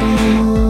amor.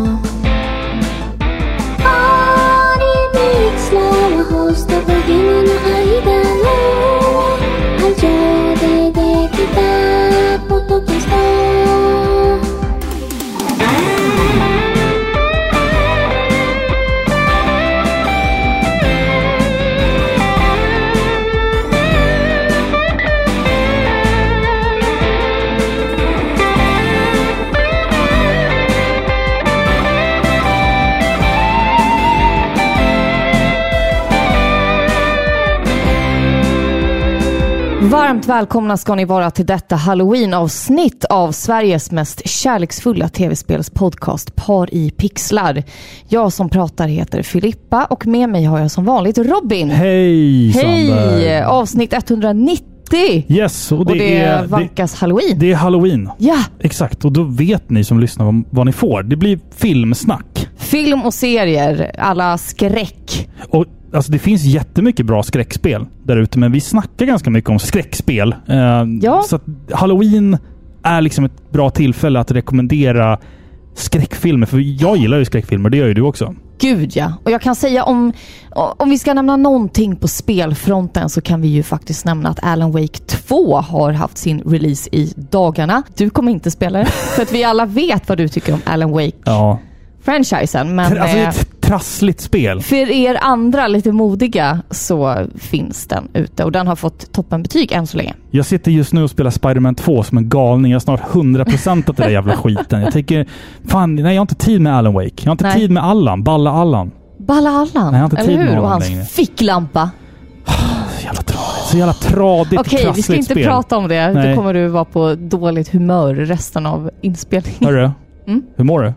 Varmt välkomna ska ni vara till detta halloween-avsnitt av Sveriges mest kärleksfulla tv-spelspodcast Par i pixlar. Jag som pratar heter Filippa och med mig har jag som vanligt Robin. Hej Hej! Sander! Avsnitt 190! Yes, och det, och det är, det, vankas halloween. det är halloween. Ja! Exakt, och då vet ni som lyssnar vad, vad ni får. Det blir filmsnack. Film och serier, alla skräck. Och alltså, det finns jättemycket bra skräckspel där ute, men vi snackar ganska mycket om skräckspel. Eh, Ja. Så halloween är liksom ett bra tillfälle att rekommendera skräckfilmer. För jag gillar ju skräckfilmer, det gör ju du också. Gud ja. Och jag kan säga om, om vi ska nämna någonting på spelfronten så kan vi ju faktiskt nämna att Alan Wake 2 har haft sin release i dagarna. Du kommer inte spela det, för att vi alla vet vad du tycker om Alan Wake-franchisen. Ja. Men alltså, eh, trassligt spel. för er andra lite modiga så finns den ute och den har fått toppenbetyg än så länge. Jag sitter just nu och spelar Spider-Man 2 som en galning. Jag har snart 100% av den där jävla skiten. Jag tänker, fan, nej jag har inte tid med Alan Wake. Jag har inte Nej. tid med Allan, Balla Allan. Balla Allan, Nej, jag har inte eller tid med hur? Och honom hans längre. ficklampa. Så jävla tradigt. Så jävla tradigt Okej, vi ska inte spel. prata om det. Nej. Då kommer du vara på dåligt humör resten av inspelningen. Hörru, Mm. hur mår du?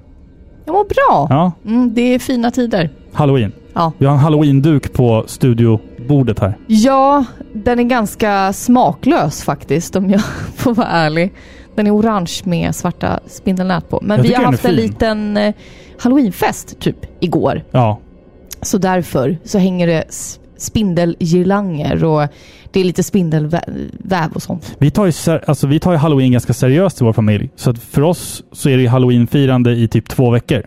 Jag mår bra. Ja, Mm, det är fina tider. halloween. Ja. Vi har en halloween-duk på studiobordet här. Ja, den är ganska smaklös faktiskt om jag får vara ärlig. Den är orange med svarta spindelnät på. Men Jag vi har haft en liten eh, halloweenfest typ igår. Ja, Så därför så hänger det spindelgirlanger och det är lite spindelväv och sånt. vi tar, ju, alltså, vi tar ju halloween ganska seriöst i vår familj. Så för oss så är det ju halloween-firande i typ två veckor.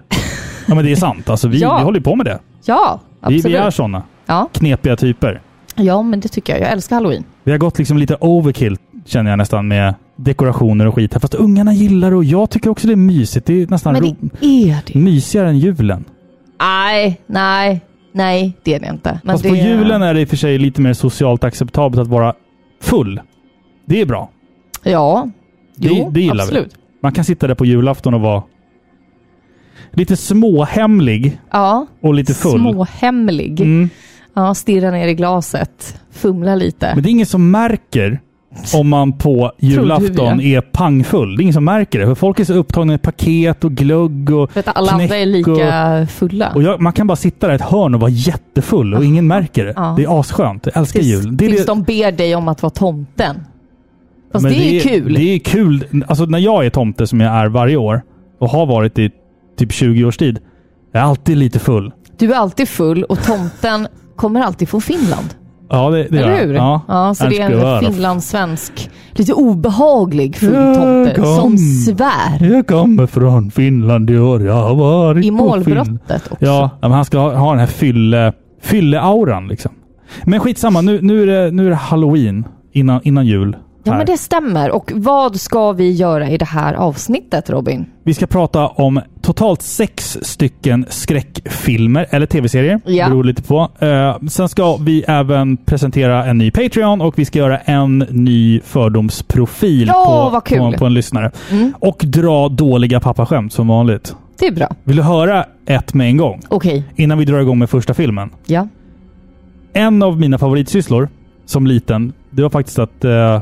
Ja men det är sant. Alltså, vi, Ja. vi håller på med det. Ja, Vi, absolut. vi är sådana. ja. Knepiga typer. ja, men det tycker jag. Jag älskar halloween. Vi har gått liksom lite overkill känner jag nästan med dekorationer och skit här. Fast ungarna gillar det och jag tycker också det är mysigt. Det är nästan Men det är det. mysigare än julen. Nej, nej, nej, det är det inte. Men Fast det på julen är det i och för sig lite mer socialt acceptabelt att vara full. Det är bra. Ja, Det- jo, det gillar vi. absolut. Man kan sitta där på julafton och vara lite småhemlig Ja, och lite full. småhemlig. Mm. Ja, stirra ner i glaset, fumla lite. Men det är ingen som märker om man på julafton är pangfull. Det är ingen som märker det. För folk är så upptagna med paket och glugg och För att alla andra är lika fulla. Och jag, man kan bara sitta där i ett hörn och vara jättefull och ingen märker det. Ja. Det är askönt. Jag älskar tills, jul. Det tills det, de ber dig om att vara tomten. Fast men det är ju kul. Det är kul. Alltså när jag är tomte som jag är varje år och har varit i typ 20 års tid. Jag är alltid lite full. Du är alltid full och tomten kommer alltid från Finland. Ja, det, det gör Eller jag. hur? Ja. så det är en finlandssvensk, lite obehaglig full Ja, tomte kom. som svär. Jag kommer från Finland i år. Jag har varit I målbrottet också. Ja, men han ska ha, ha den här fylle, fylle-auran liksom. Men skitsamma, nu, nu, är det, nu är det halloween innan, innan jul. Ja, här. men det stämmer. Och vad ska vi göra i det här avsnittet, Robin? Vi ska prata om totalt sex stycken skräckfilmer, eller tv-serier. Ja. Beror lite på. Eh, sen ska vi även presentera en ny Patreon och vi ska göra en ny fördomsprofil Ja, på, på, på en lyssnare. Mm, Och dra dåliga pappaskämt som vanligt. det är bra. Vill du höra ett med en gång? Okej. Innan vi drar igång med första filmen. Ja. En av mina favoritsysslor som liten, det var faktiskt att eh,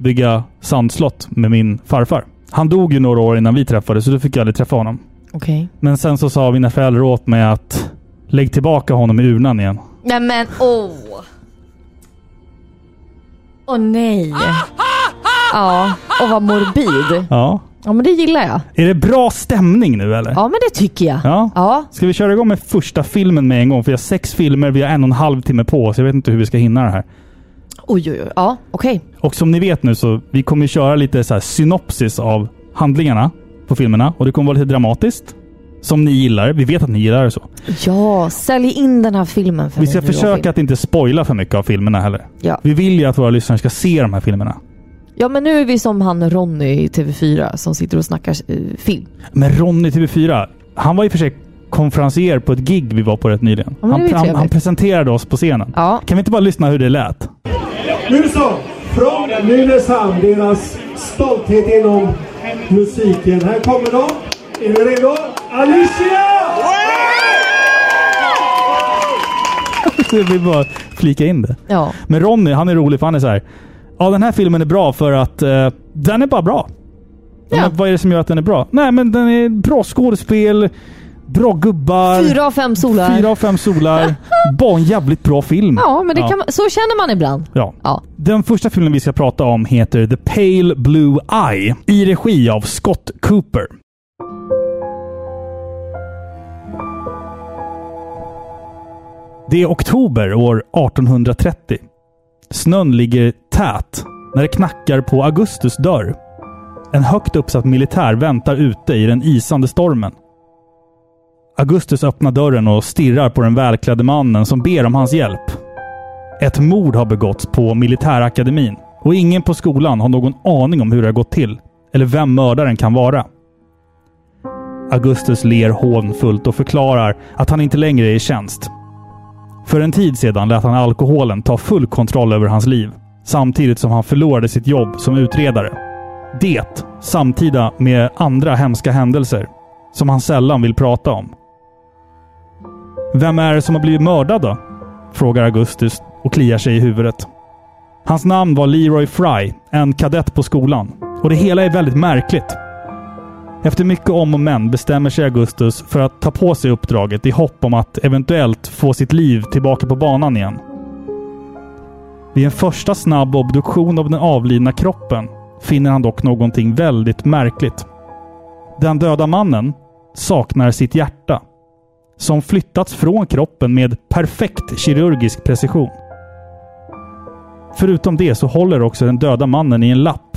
bygga sandslott med min farfar. Han dog ju några år innan vi träffades, så då fick jag aldrig träffa honom. Okej. Men sen så sa mina föräldrar åt mig att lägg tillbaka honom i urnan igen. Nej men åh. Åh nej. Ja, och vad morbid. Ja. Ja men det gillar jag. Är det bra stämning nu eller? Ja men det tycker jag. Ja. Ja. Ska vi köra igång med första filmen med en gång? För vi har sex filmer, vi har en och en halv timme på oss. Jag vet inte hur vi ska hinna det här. Oj oj oj. Ja, okej. Och som ni vet nu så vi kommer köra lite så här synopsis av handlingarna. på filmerna och det kommer vara lite dramatiskt. Som ni gillar. Vi vet att ni gillar det så. Ja, sälj in den här filmen för Vi ska försöka att inte spoila för mycket av filmerna heller. Ja. Vi vill ju att våra lyssnare ska se de här filmerna. ja, men nu är vi som han Ronny i TV4 som sitter och snackar eh, film. Men Ronny TV4, han var i och för sig konferencier på ett gig vi var på rätt nyligen. Men det han, ju han, trevligt. han presenterade oss på scenen. Ja, Kan vi inte bara lyssna hur det lät? Nu så, från Nynäshamn, deras stolthet inom musiken. Här kommer de. Är ni redo? Alicia! Vi vill bara flika in det. ja. Men Ronny, han är rolig för han är så här. Ja, den här filmen är bra för att eh, den är bara bra. Ja. Men vad är det som gör att den är bra? Nej, men den är bra skådespel, bra gubbar. Fyra av fem solar. Fyra av fem solar. bara en jävligt bra film. Ja, men det Kan man, så känner man ibland. Ja. Ja. Den första filmen vi ska prata om heter The Pale Blue Eye i regi av Scott Cooper. Det är oktober år 1830. Snön ligger tät när det knackar på Augustus dörr. En högt uppsatt militär väntar ute i den isande stormen. Augustus öppnar dörren och stirrar på den välklädde mannen som ber om hans hjälp. Ett mord har begåtts på militärakademin och ingen på skolan har någon aning om hur det har gått till eller vem mördaren kan vara. Augustus ler hånfullt och förklarar att han inte längre är i tjänst. För en tid sedan lät han alkoholen ta full kontroll över hans liv samtidigt som han förlorade sitt jobb som utredare. Det samtida med andra hemska händelser som han sällan vill prata om. Vem är det som har blivit mördad då? Frågar Augustus och kliar sig i huvudet. Hans namn var Leroy Fry, en kadett på skolan. Och det hela är väldigt märkligt. Efter mycket om och men bestämmer sig Augustus för att ta på sig uppdraget i hopp om att eventuellt få sitt liv tillbaka på banan igen. Vid en första snabb obduktion av den avlidna kroppen finner han dock någonting väldigt märkligt. Den döda mannen saknar sitt hjärta som flyttats från kroppen med perfekt kirurgisk precision. Förutom det så håller också den döda mannen i en lapp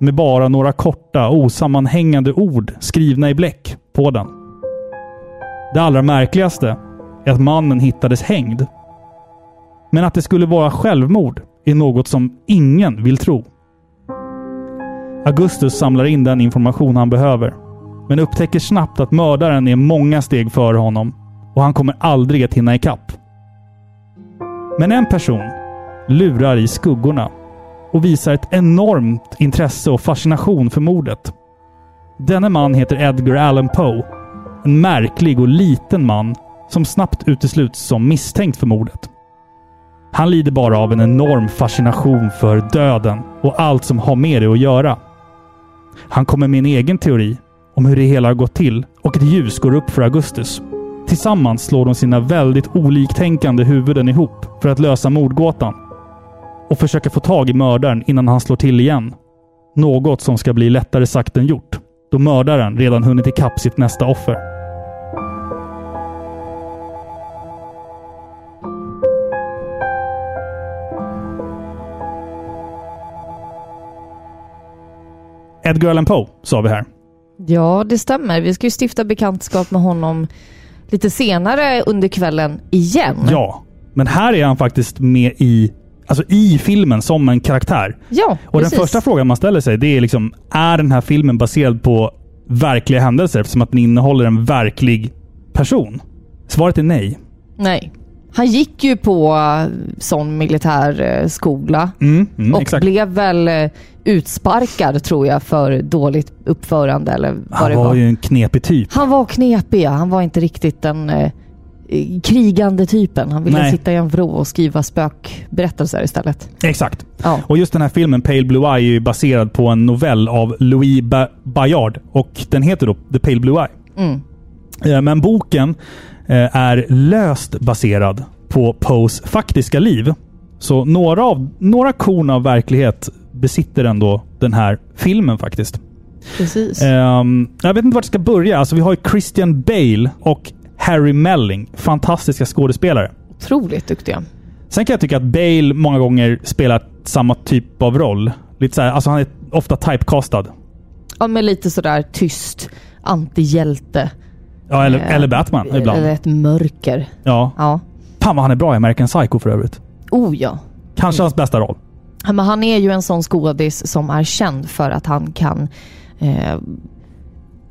med bara några korta osammanhängande ord skrivna i bläck på den. Det allra märkligaste är att mannen hittades hängd. Men att det skulle vara självmord är något som ingen vill tro. Augustus samlar in den information han behöver, men upptäcker snabbt att mördaren är många steg före honom och han kommer aldrig att hinna ikapp. Men en person lurar i skuggorna och visar ett enormt intresse och fascination för mordet. Denne man heter Edgar Allan Poe. En märklig och liten man som snabbt utesluts som misstänkt för mordet. Han lider bara av en enorm fascination för döden och allt som har med det att göra. Han kommer med en egen teori om hur det hela har gått till och ett ljus går upp för Augustus. Tillsammans slår de sina väldigt oliktänkande huvuden ihop för att lösa mordgåtan och försöka få tag i mördaren innan han slår till igen. Något som ska bli lättare sagt än gjort, då mördaren redan hunnit ikapp sitt nästa offer. Edgar Allan Poe, sa vi här. Ja, det stämmer. Vi ska ju stifta bekantskap med honom lite senare under kvällen igen. Ja, men här är han faktiskt med i, alltså i filmen som en karaktär. Ja, Och precis. den första frågan man ställer sig, det är liksom, är den här filmen baserad på verkliga händelser eftersom att den innehåller en verklig person? Svaret är nej. Nej. Han gick ju på eh, sån militärskola Mm, mm, och exakt. blev väl eh, utsparkad tror jag för dåligt uppförande eller vad Han det var var. ju en knepig typ. Han var knepig, ja. han var inte riktigt den eh, eh, krigande typen. Han ville Nej. sitta i en vrå och skriva spökberättelser istället. Exakt. Ja. Och just den här filmen, Pale Blue Eye, är ju baserad på en novell av Louis ba Bayard. Och den heter då The Pale Blue Eye. Mm. Eh, Men boken eh, är löst baserad på Poes faktiska liv. Så några, av, några korn av verklighet besitter ändå den här filmen faktiskt. Precis. Ehm, jag vet inte vart jag ska börja. Alltså, vi har ju Christian Bale och Harry Melling. Fantastiska skådespelare. Otroligt duktiga. Sen kan jag tycka att Bale många gånger spelar samma typ av roll. Lite så här, alltså han är ofta typecastad. Ja, men lite sådär tyst antihjälte. Ja, eller, Eh, eller Batman ibland. Eller ett mörker. Ja. Ja. Fan vad han är bra i American Psycho för övrigt. Oh ja. Kanske hans bästa roll. Men han är ju en sån skådis som är känd för att han kan eh,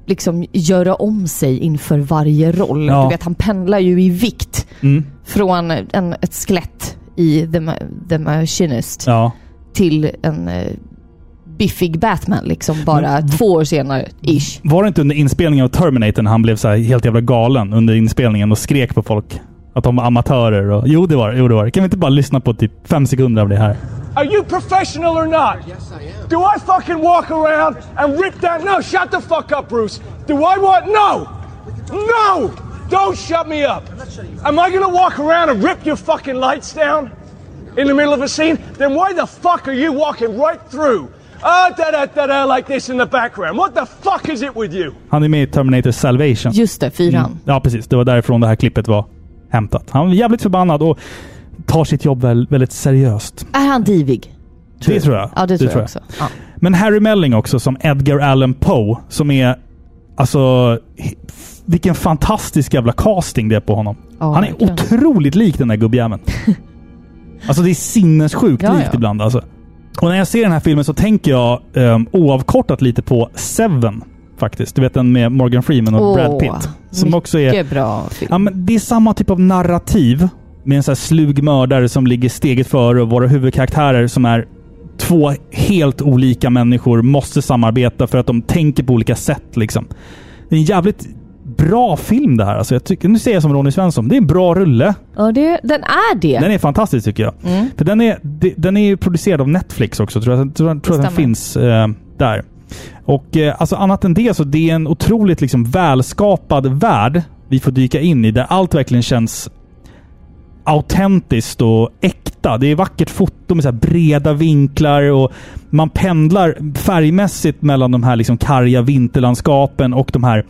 liksom göra om sig inför varje roll. Ja. Du vet, han pendlar ju i vikt Mm. från en, ett skelett i The, The Machinist Ja. till en eh, biffig Batman liksom bara Men- två år senare, ish. Var det inte under inspelningen av Terminator när han blev så här helt jävla galen under inspelningen och skrek på folk? Att de var amatörer och... Jo, det var det. Jo, det var. Kan vi inte bara lyssna på typ fem sekunder av det här? Are you professional or not? Yes, I am. Do I fucking walk around and rip that? No, shut the fuck up, Bruce. Do I want? No! No! Don't shut me up. Am I gonna walk around and rip your fucking lights down in the middle of a scene? Then why the fuck are you walking right through? Ah, da da da da, like this in the background. What the fuck is it with you? Han är med i Terminator Salvation. Just det, fyran. Mm. Ja, precis. Det var därifrån det här klippet var hämtat. Han var jävligt förbannad och tar sitt jobb väl, väldigt seriöst. Är han divig? Det tror jag. Ja, det, tror jag, jag. också. Ja. Men Harry Melling också som Edgar Allan Poe som är... Alltså... Vilken fantastisk jävla casting det är på honom. Ja, Han är verkligen. otroligt lik den där gubbjäveln. alltså det är sinnessjukt Ja, likt ja. ibland alltså. Och när jag ser den här filmen så tänker jag um, oavkortat lite på Seven. Faktiskt. Du vet den med Morgan Freeman och Åh, Brad Pitt. Som också är... Bra film. Ja, men det är samma typ av narrativ med en sån här slug mördare som ligger steget före och våra huvudkaraktärer som är två helt olika människor måste samarbeta för att de tänker på olika sätt. Liksom. Det är en jävligt bra film det här. Alltså, jag tycker, nu säger jag som Ronny Svensson. Det är en bra rulle. Ja, det, den är det. Den är fantastisk tycker jag. Mm. För den är, de- den är ju producerad av Netflix också. Tror jag, tror, tror att den finns eh, där. Och eh, alltså annat än det så det är en otroligt liksom välskapad värld vi får dyka in i där allt verkligen känns autentiskt och äkta. Det är vackert foto med så breda vinklar och man pendlar färgmässigt mellan de här liksom karga vinterlandskapen och de här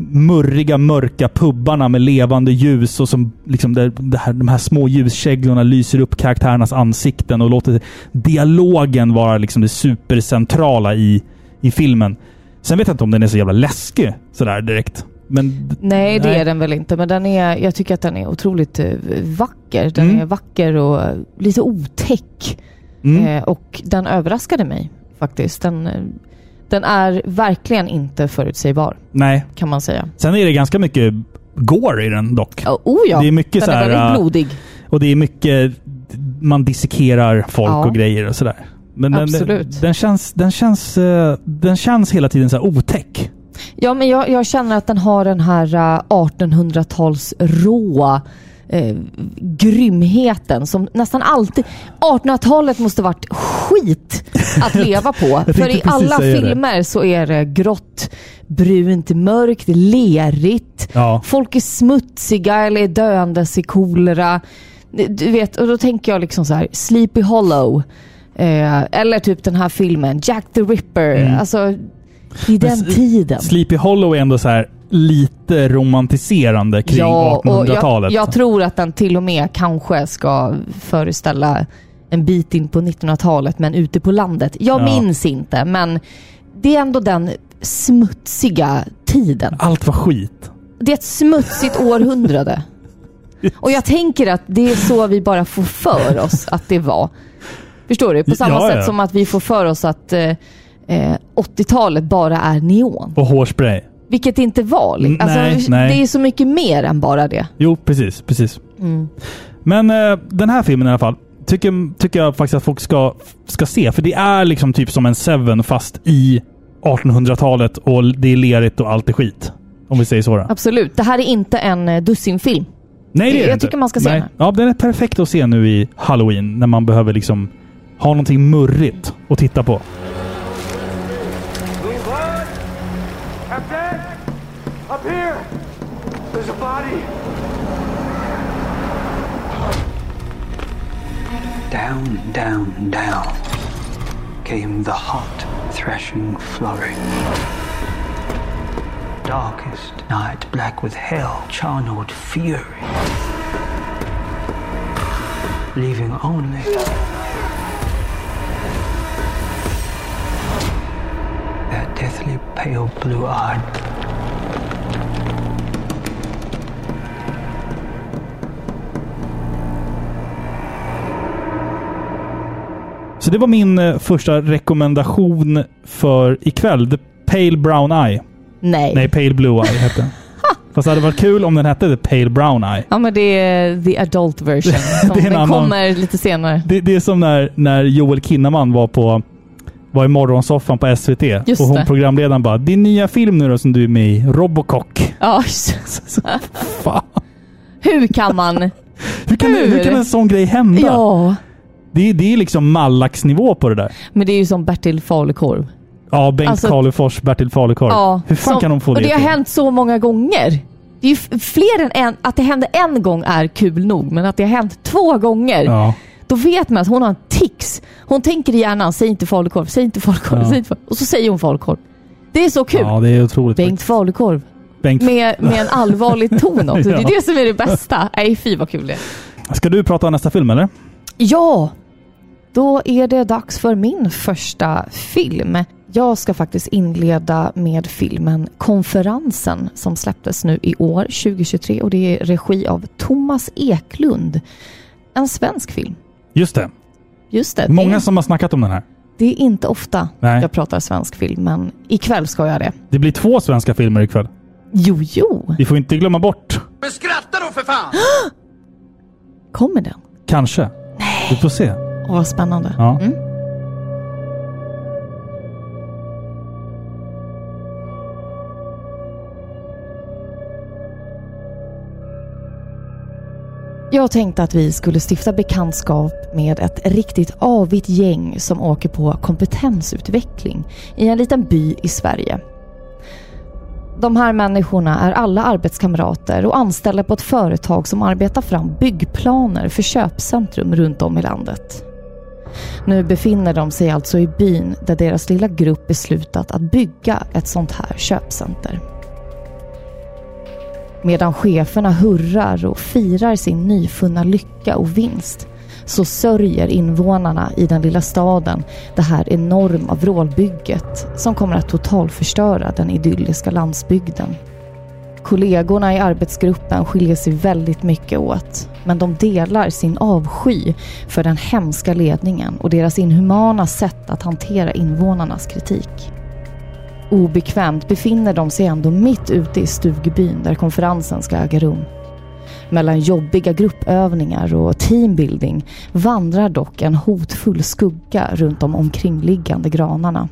murriga, mörka pubbarna med levande ljus och som liksom där, det här, de här små ljuskäglorna lyser upp karaktärernas ansikten och låter dialogen vara liksom det supercentrala i, i filmen. Sen vet jag inte om den är så jävla läskig sådär direkt. Men Nej, det Nej. är den väl inte. Men den är, jag tycker att den är otroligt eh, vacker. Den Mm. är vacker och lite otäck. mm, Eh, och den överraskade mig faktiskt. Den, eh, den är verkligen inte förutsägbar, nej. kan man säga. Sen är det ganska mycket gore i den dock. Oh, oh ja, Det är mycket den så är här, väldigt äh, blodig. Och det är mycket... Man dissekerar folk Ja. och grejer och sådär. Men den, den, känns, den, känns, eh, den känns hela tiden så här otäck. Ja, men jag, jag känner att den har den här eh, 1800-tals råa eh, grymheten som nästan alltid... 1800-talet måste varit skit att leva på. För i alla säga det. filmer så är det grått, brunt, mörkt, lerigt. Ja. Folk är smutsiga eller är döendes i kolera. Du vet, och då tänker jag liksom så här, Sleepy Hollow. Eh, eller typ den här filmen, Jack the Ripper. Mm. Alltså, i den s- tiden. Sleepy Hollow är ändå så här lite romantiserande kring och 1800-talet. Jag, jag tror att den till och med kanske ska föreställa en bit in på 1900-talet, men ute på landet. Jag Ja. minns inte, men det är ändå den smutsiga tiden. Allt var skit. Det är ett smutsigt århundrade. Och jag tänker att det är så vi bara får för oss att det var. Förstår du? På samma Ja, ja. sätt som att vi får för oss att eh, eh, 80-talet bara är neon. Och hårspray. Vilket inte var. Mm, Alltså, nej, nej. Det är så mycket mer än bara det. Jo, precis. precis. Mm. Men eh, den här filmen i alla fall. Tycker, tycker jag faktiskt att folk ska, ska se. För det är liksom typ som en Seven fast i 1800-talet och det är lerigt och allt är skit. Om vi säger så. Då. Absolut. Det här är inte en eh, dussinfilm. Nej, det är Jag inte. tycker man ska se Nej. den. Ja, den är perfekt att se nu i Halloween när man behöver liksom ha någonting murrigt att titta på. There's a body. Down, down, down came the hot, threshing flurry. Darkest night, black with hell, charneled fury. Leaving only They're deathly pale blue eyed. Så det var min eh, första rekommendation för ikväll. The Pale Brown Eye. Nej. Nej, Pale Blue Eye hette den. Fast det hade varit kul om den hette The Pale Brown Eye. Ja, men det är the adult version. Som Det är en den annan- kommer lite senare. Det, det är som när, när Joel Kinnaman var på var i morgonsoffan på SVT. Just och hon det. programledaren bara “Din nya film nu då som du är med i, Robocock”. Ja, Fan. hur kan man? Hur kan, det, hur Hur? kan en sån grej hända? Ja, Det, är- det är liksom Mallax-nivå på det där. men det är ju som Bertil Falukorv. Ja, Bengt Alltså- Karlefors, Bertil Falukorv. Ja, Hur fan som- kan de få och det det har hänt så många gånger. Det är ju fler än en. Att det hände en gång är kul nog, men att det har hänt två gånger, Ja. då vet man att hon har en tics. Hon tänker i hjärnan, säg inte falukorv, säg inte falukorv, Ja. säg inte falukorv. Och så säger hon falukorv. Det är så kul. ja, det är otroligt. Bengt. Falukorv. Bengt. Med, med en allvarlig ton också. Det Ja. är det som är det bästa. Nej, fy vad kul det är. Ska du prata om nästa film eller? Ja, då är det dags för min första film. Jag ska faktiskt inleda med filmen Konferensen som släpptes nu i år, 2023 och det är regi av Thomas Eklund. En svensk film. Just det. Just det, Många det, som har snackat om den här. det är inte ofta Nej. jag pratar svensk film, men ikväll ska jag det. Det blir två svenska filmer ikväll. Jo, jo, Vi får inte glömma bort. Men skratta då för fan! kommer den? Kanske. Vi får se. Åh, vad spännande. Ja. Mm. Jag tänkte att vi skulle stifta bekantskap med ett riktigt avigt gäng som åker på kompetensutveckling i en liten by i Sverige. De här människorna är alla arbetskamrater och anställda på ett företag som arbetar fram byggplaner för köpcentrum runt om i landet. Nu befinner de sig alltså i byn där deras lilla grupp beslutat att bygga ett sånt här köpcenter. Medan cheferna hurrar och firar sin nyfunna lycka och vinst så sörjer invånarna i den lilla staden det här enorma vrålbygget som kommer att totalförstöra den idylliska landsbygden. Kollegorna i arbetsgruppen skiljer sig väldigt mycket åt men de delar sin avsky för den hemska ledningen och deras inhumana sätt att hantera invånarnas kritik. Obekvämt befinner de sig ändå mitt ute i stugbyn där konferensen ska äga rum. Mellan jobbiga gruppövningar och teambuilding vandrar dock en hotfull skugga runt de omkringliggande granarna.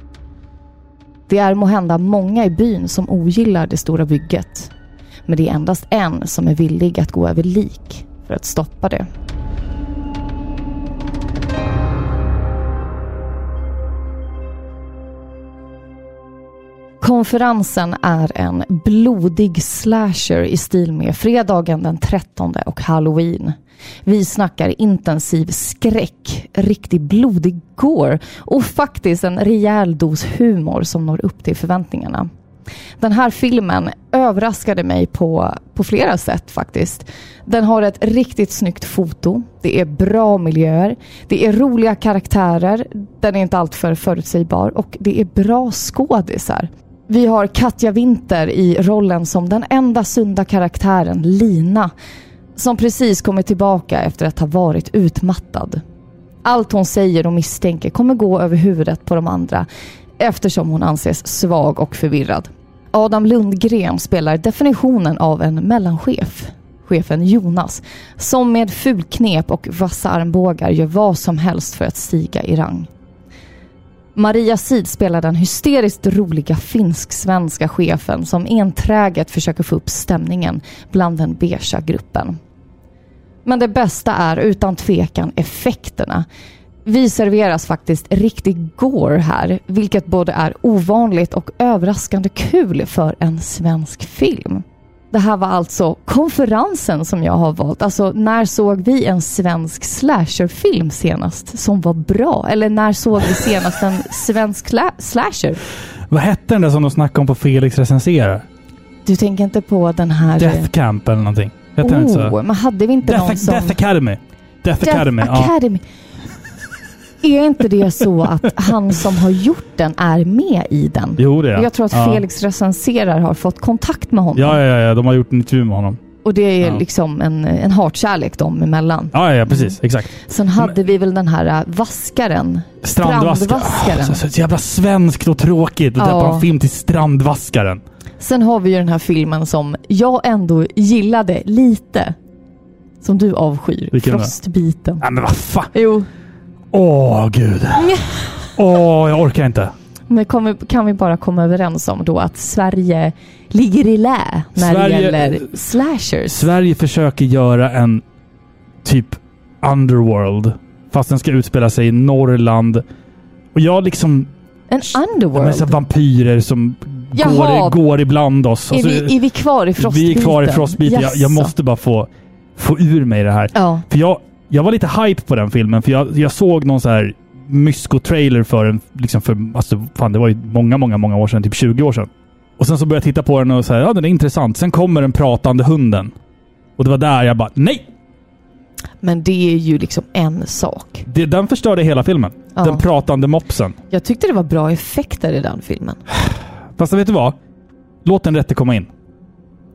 Det är måhända många i byn som ogillar det stora bygget. Men det är endast en som är villig att gå över lik för att stoppa det. Konferensen är en blodig slasher i stil med fredagen den 13 och halloween. Vi snackar intensiv skräck, riktig blodig gore och faktiskt en rejäl dos humor som når upp till förväntningarna. Den här filmen överraskade mig på, på flera sätt faktiskt. Den har ett riktigt snyggt foto. Det är bra miljöer. Det är roliga karaktärer. Den är inte alltför förutsägbar och det är bra skådisar. Vi har Katja Winter i rollen som den enda sunda karaktären Lina som precis kommit tillbaka efter att ha varit utmattad. Allt hon säger och misstänker kommer gå över huvudet på de andra eftersom hon anses svag och förvirrad. Adam Lundgren spelar definitionen av en mellanchef, chefen Jonas, som med fulknep och vassa armbågar gör vad som helst för att stiga i rang. Maria Sid spelar den hysteriskt roliga finsk-svenska chefen som enträget försöker få upp stämningen bland den beiga gruppen. Men det bästa är utan tvekan effekterna. Vi serveras faktiskt riktig gore här, vilket både är ovanligt och överraskande kul för en svensk film. Det här var alltså konferensen som jag har valt. Alltså när såg vi en svensk slasherfilm senast som var bra? Eller när såg vi senast en svensk sla- slasher? Vad hette den där som de snackade om på Felix recenserar? Du tänker inte på den här... Death Camp eller någonting. Hette den inte så? oh, men hade vi inte Death, någon som... Death Academy. Death, Death Academy. Ja. Är inte det så att han som har gjort den är med i den? Jo, det är Jag tror att ja. Felix recenserar har fått kontakt med honom. Ja, ja, ja. De har gjort en intervju med honom. Och det är Ja. liksom en, en hatkärlek dem emellan. Ja, ja, precis. Exakt. Sen hade vi väl den här äh, vaskaren. Strandvaskaren. Strandvaskaren. Ah, så, så jävla svenskt och tråkigt att Ja. döpa en film till Strandvaskaren. Sen har vi ju den här filmen som jag ändå gillade lite. Som du avskyr. Vilken? Frostbiten. Nej, men vad fan. Jo, Åh, gud. Åh, jag orkar inte. men kommer, kan vi bara komma överens om då att Sverige ligger i lä när Sverige- det gäller slashers? Sverige försöker göra en typ underworld. Fast den ska utspela sig i Norrland. Och jag liksom... En Ja, men underworld? så här vampyrer som Jaha. går, går ibland oss. Är, så- vi, är vi kvar i frostbiten? vi är kvar i frostbiten. Jag, jag måste bara få, få ur mig det här. Ja. För jag, jag var lite hype på den filmen, för jag, jag såg någon så här mysko-trailer för den, liksom för, alltså fan det var ju många, många, många år sedan, typ 20 år sedan. Och sen så började jag titta på den och säga ja den är intressant. Sen kommer den pratande hunden. Och det var där jag bara, nej! Men det är ju liksom en sak. Det, den förstörde hela filmen. Ja. Den pratande mopsen. Jag tyckte det var bra effekter i den filmen. Fast vet du vad? Låt den rätte komma in.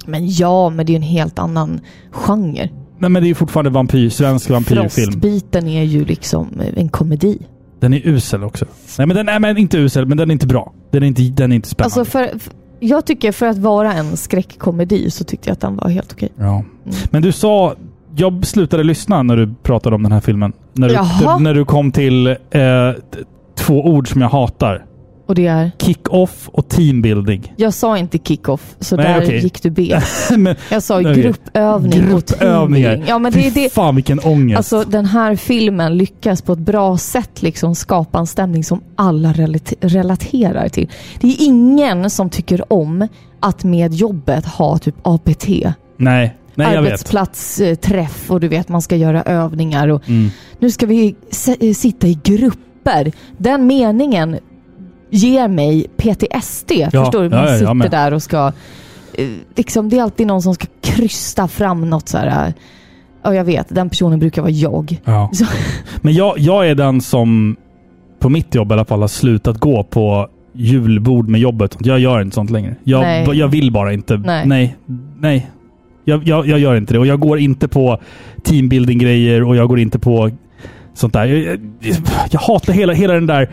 Men ja, men det är ju en helt annan genre. Nej men det är ju fortfarande vampyr, svensk vampyrfilm. Frostbiten är ju liksom en komedi. Den är usel också. Nej men den är men inte usel, men den är inte bra. Den är inte, den är inte spännande. Alltså för, för, jag tycker för att vara en skräckkomedi så tyckte jag att den var helt okej. Ja. Men du sa... Jag slutade lyssna när du pratade om den här filmen. När du, Jaha. när du kom till eh, t- två ord som jag hatar. Och det är... Kick-off och teambuilding. Jag sa inte kick-off, så Nej, där okej. gick du bet. Jag sa gruppövning och Gruppövningar. teaming. Ja, men det, det, fan vilken ångest. Alltså den här filmen lyckas på ett bra sätt liksom skapa en stämning som alla relate- relaterar till. Det är ingen som tycker om att med jobbet ha typ APT. nej, nej jag vet. Arbetsplatsträff och du vet man ska göra övningar och Mm. nu ska vi sitta i grupper. Den meningen ger mig PTSD. Ja, förstår du? ja, Man ja, jag sitter där och ska... eh, Liksom, det är alltid någon som ska krysta fram något så här... eh, Ja, jag vet. Den personen brukar vara jag. Ja. Men jag, jag är den som på mitt jobb i alla fall har slutat gå på julbord med jobbet. Jag gör inte sånt längre. Jag, Nej. jag vill bara inte. Nej. Nej. Nej. Jag, jag, jag gör inte det. Och jag går inte på teambuilding-grejer och jag går inte på sånt där. Jag, jag, jag hatar hela, hela den där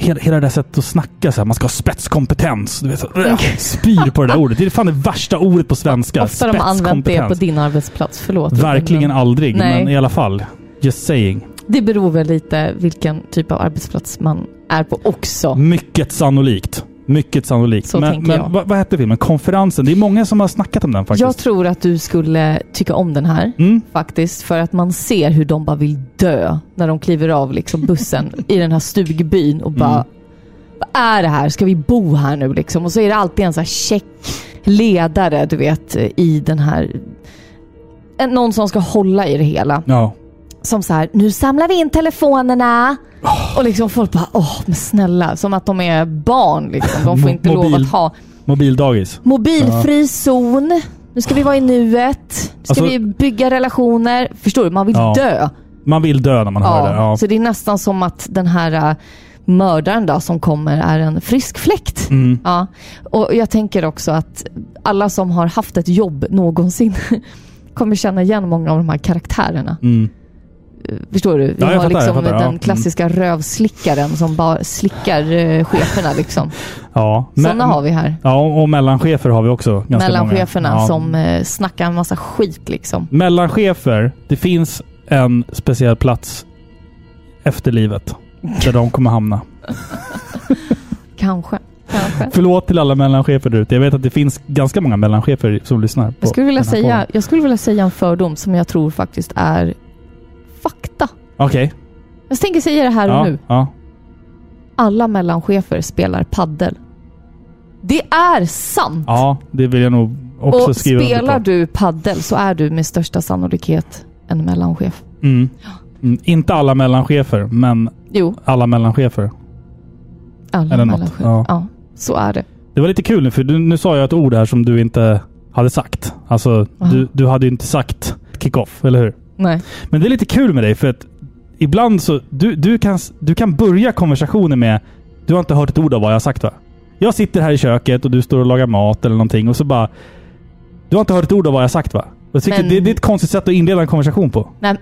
Hela, hela det där sättet att snacka så här. Man ska ha spetskompetens. Du vet, så, äh, spyr på det där ordet. Det är fan det värsta ordet på svenska. ofta de har använt det på din arbetsplats. Förlåt. Verkligen aldrig, Nej. men i alla fall. Just saying. Det beror väl lite vilken typ av arbetsplats man är på också. Mycket sannolikt. Mycket sannolikt. Så men men. Vad, vad hette filmen? Konferensen. Det är många som har snackat om den faktiskt. Jag tror att du skulle tycka om den här. Mm. faktiskt. För att man ser hur de bara vill dö när de kliver av liksom bussen i den här stugbyn och bara Mm. Vad är det här? Ska vi bo här nu liksom? Och så är det alltid en så här check ledare, du vet, i den här... Någon som ska hålla i det hela. Ja. Som så här, nu samlar vi in telefonerna. Och liksom folk bara, åh men snälla. Som att de är barn liksom. De får inte lov mobil- att ha Mobildagis. mobilfri zon. Nu ska vi vara i nuet. Ska Alltså- vi bygga relationer. Förstår du? Man vill Ja. dö. Man vill dö när man hör det. Ja. Så det är nästan som att den här äh, mördaren då som kommer är en frisk fläkt. Mm. Ja. Och jag tänker också att alla som har haft ett jobb någonsin kommer känna igen många av de här karaktärerna. Mm. Förstår du? Vi Ja, har fattar, liksom fattar, ja. den Mm. klassiska rövslickaren som bara slickar eh, cheferna liksom. ja. Sådana har vi här. Ja, och mellanchefer har vi också. Mellancheferna många. Ja. som eh, snackar en massa skit liksom. Mellanchefer. Det finns en speciell plats efter livet. Där de kommer hamna. Kanske. Kanske. Förlåt till alla mellanchefer där ute. Jag vet att det finns ganska många mellanchefer som lyssnar. Jag skulle, vilja säga, podden. jag skulle vilja säga en fördom som jag tror faktiskt är fakta. Okej. Jag tänker säga det här och Ja, nu. ja. Alla mellanchefer spelar paddel. Det är sant! ja, det vill jag nog också och skriva spelar du paddel så är du med största sannolikhet en mellanchef. Mm. Mm. Inte alla mellanchefer, men Jo, alla mellanchefer. alla Eller mellanchefer. ja. Ja. så är det. Det var lite kul nu, för du, nu sa jag ett ord här som du inte hade sagt. Alltså, du, du hade ju inte sagt kick-off, eller hur? Nej. Men det är lite kul med dig, för att ibland så... Du, du, kan, du kan börja konversationen med Du har inte hört ett ord av vad jag har sagt va? Jag sitter här i köket och du står och lagar mat eller någonting och så bara... Du har inte hört ett ord av vad jag har sagt va? Jag tycker Men- det, det är ett konstigt sätt att inleda en konversation på. Nej,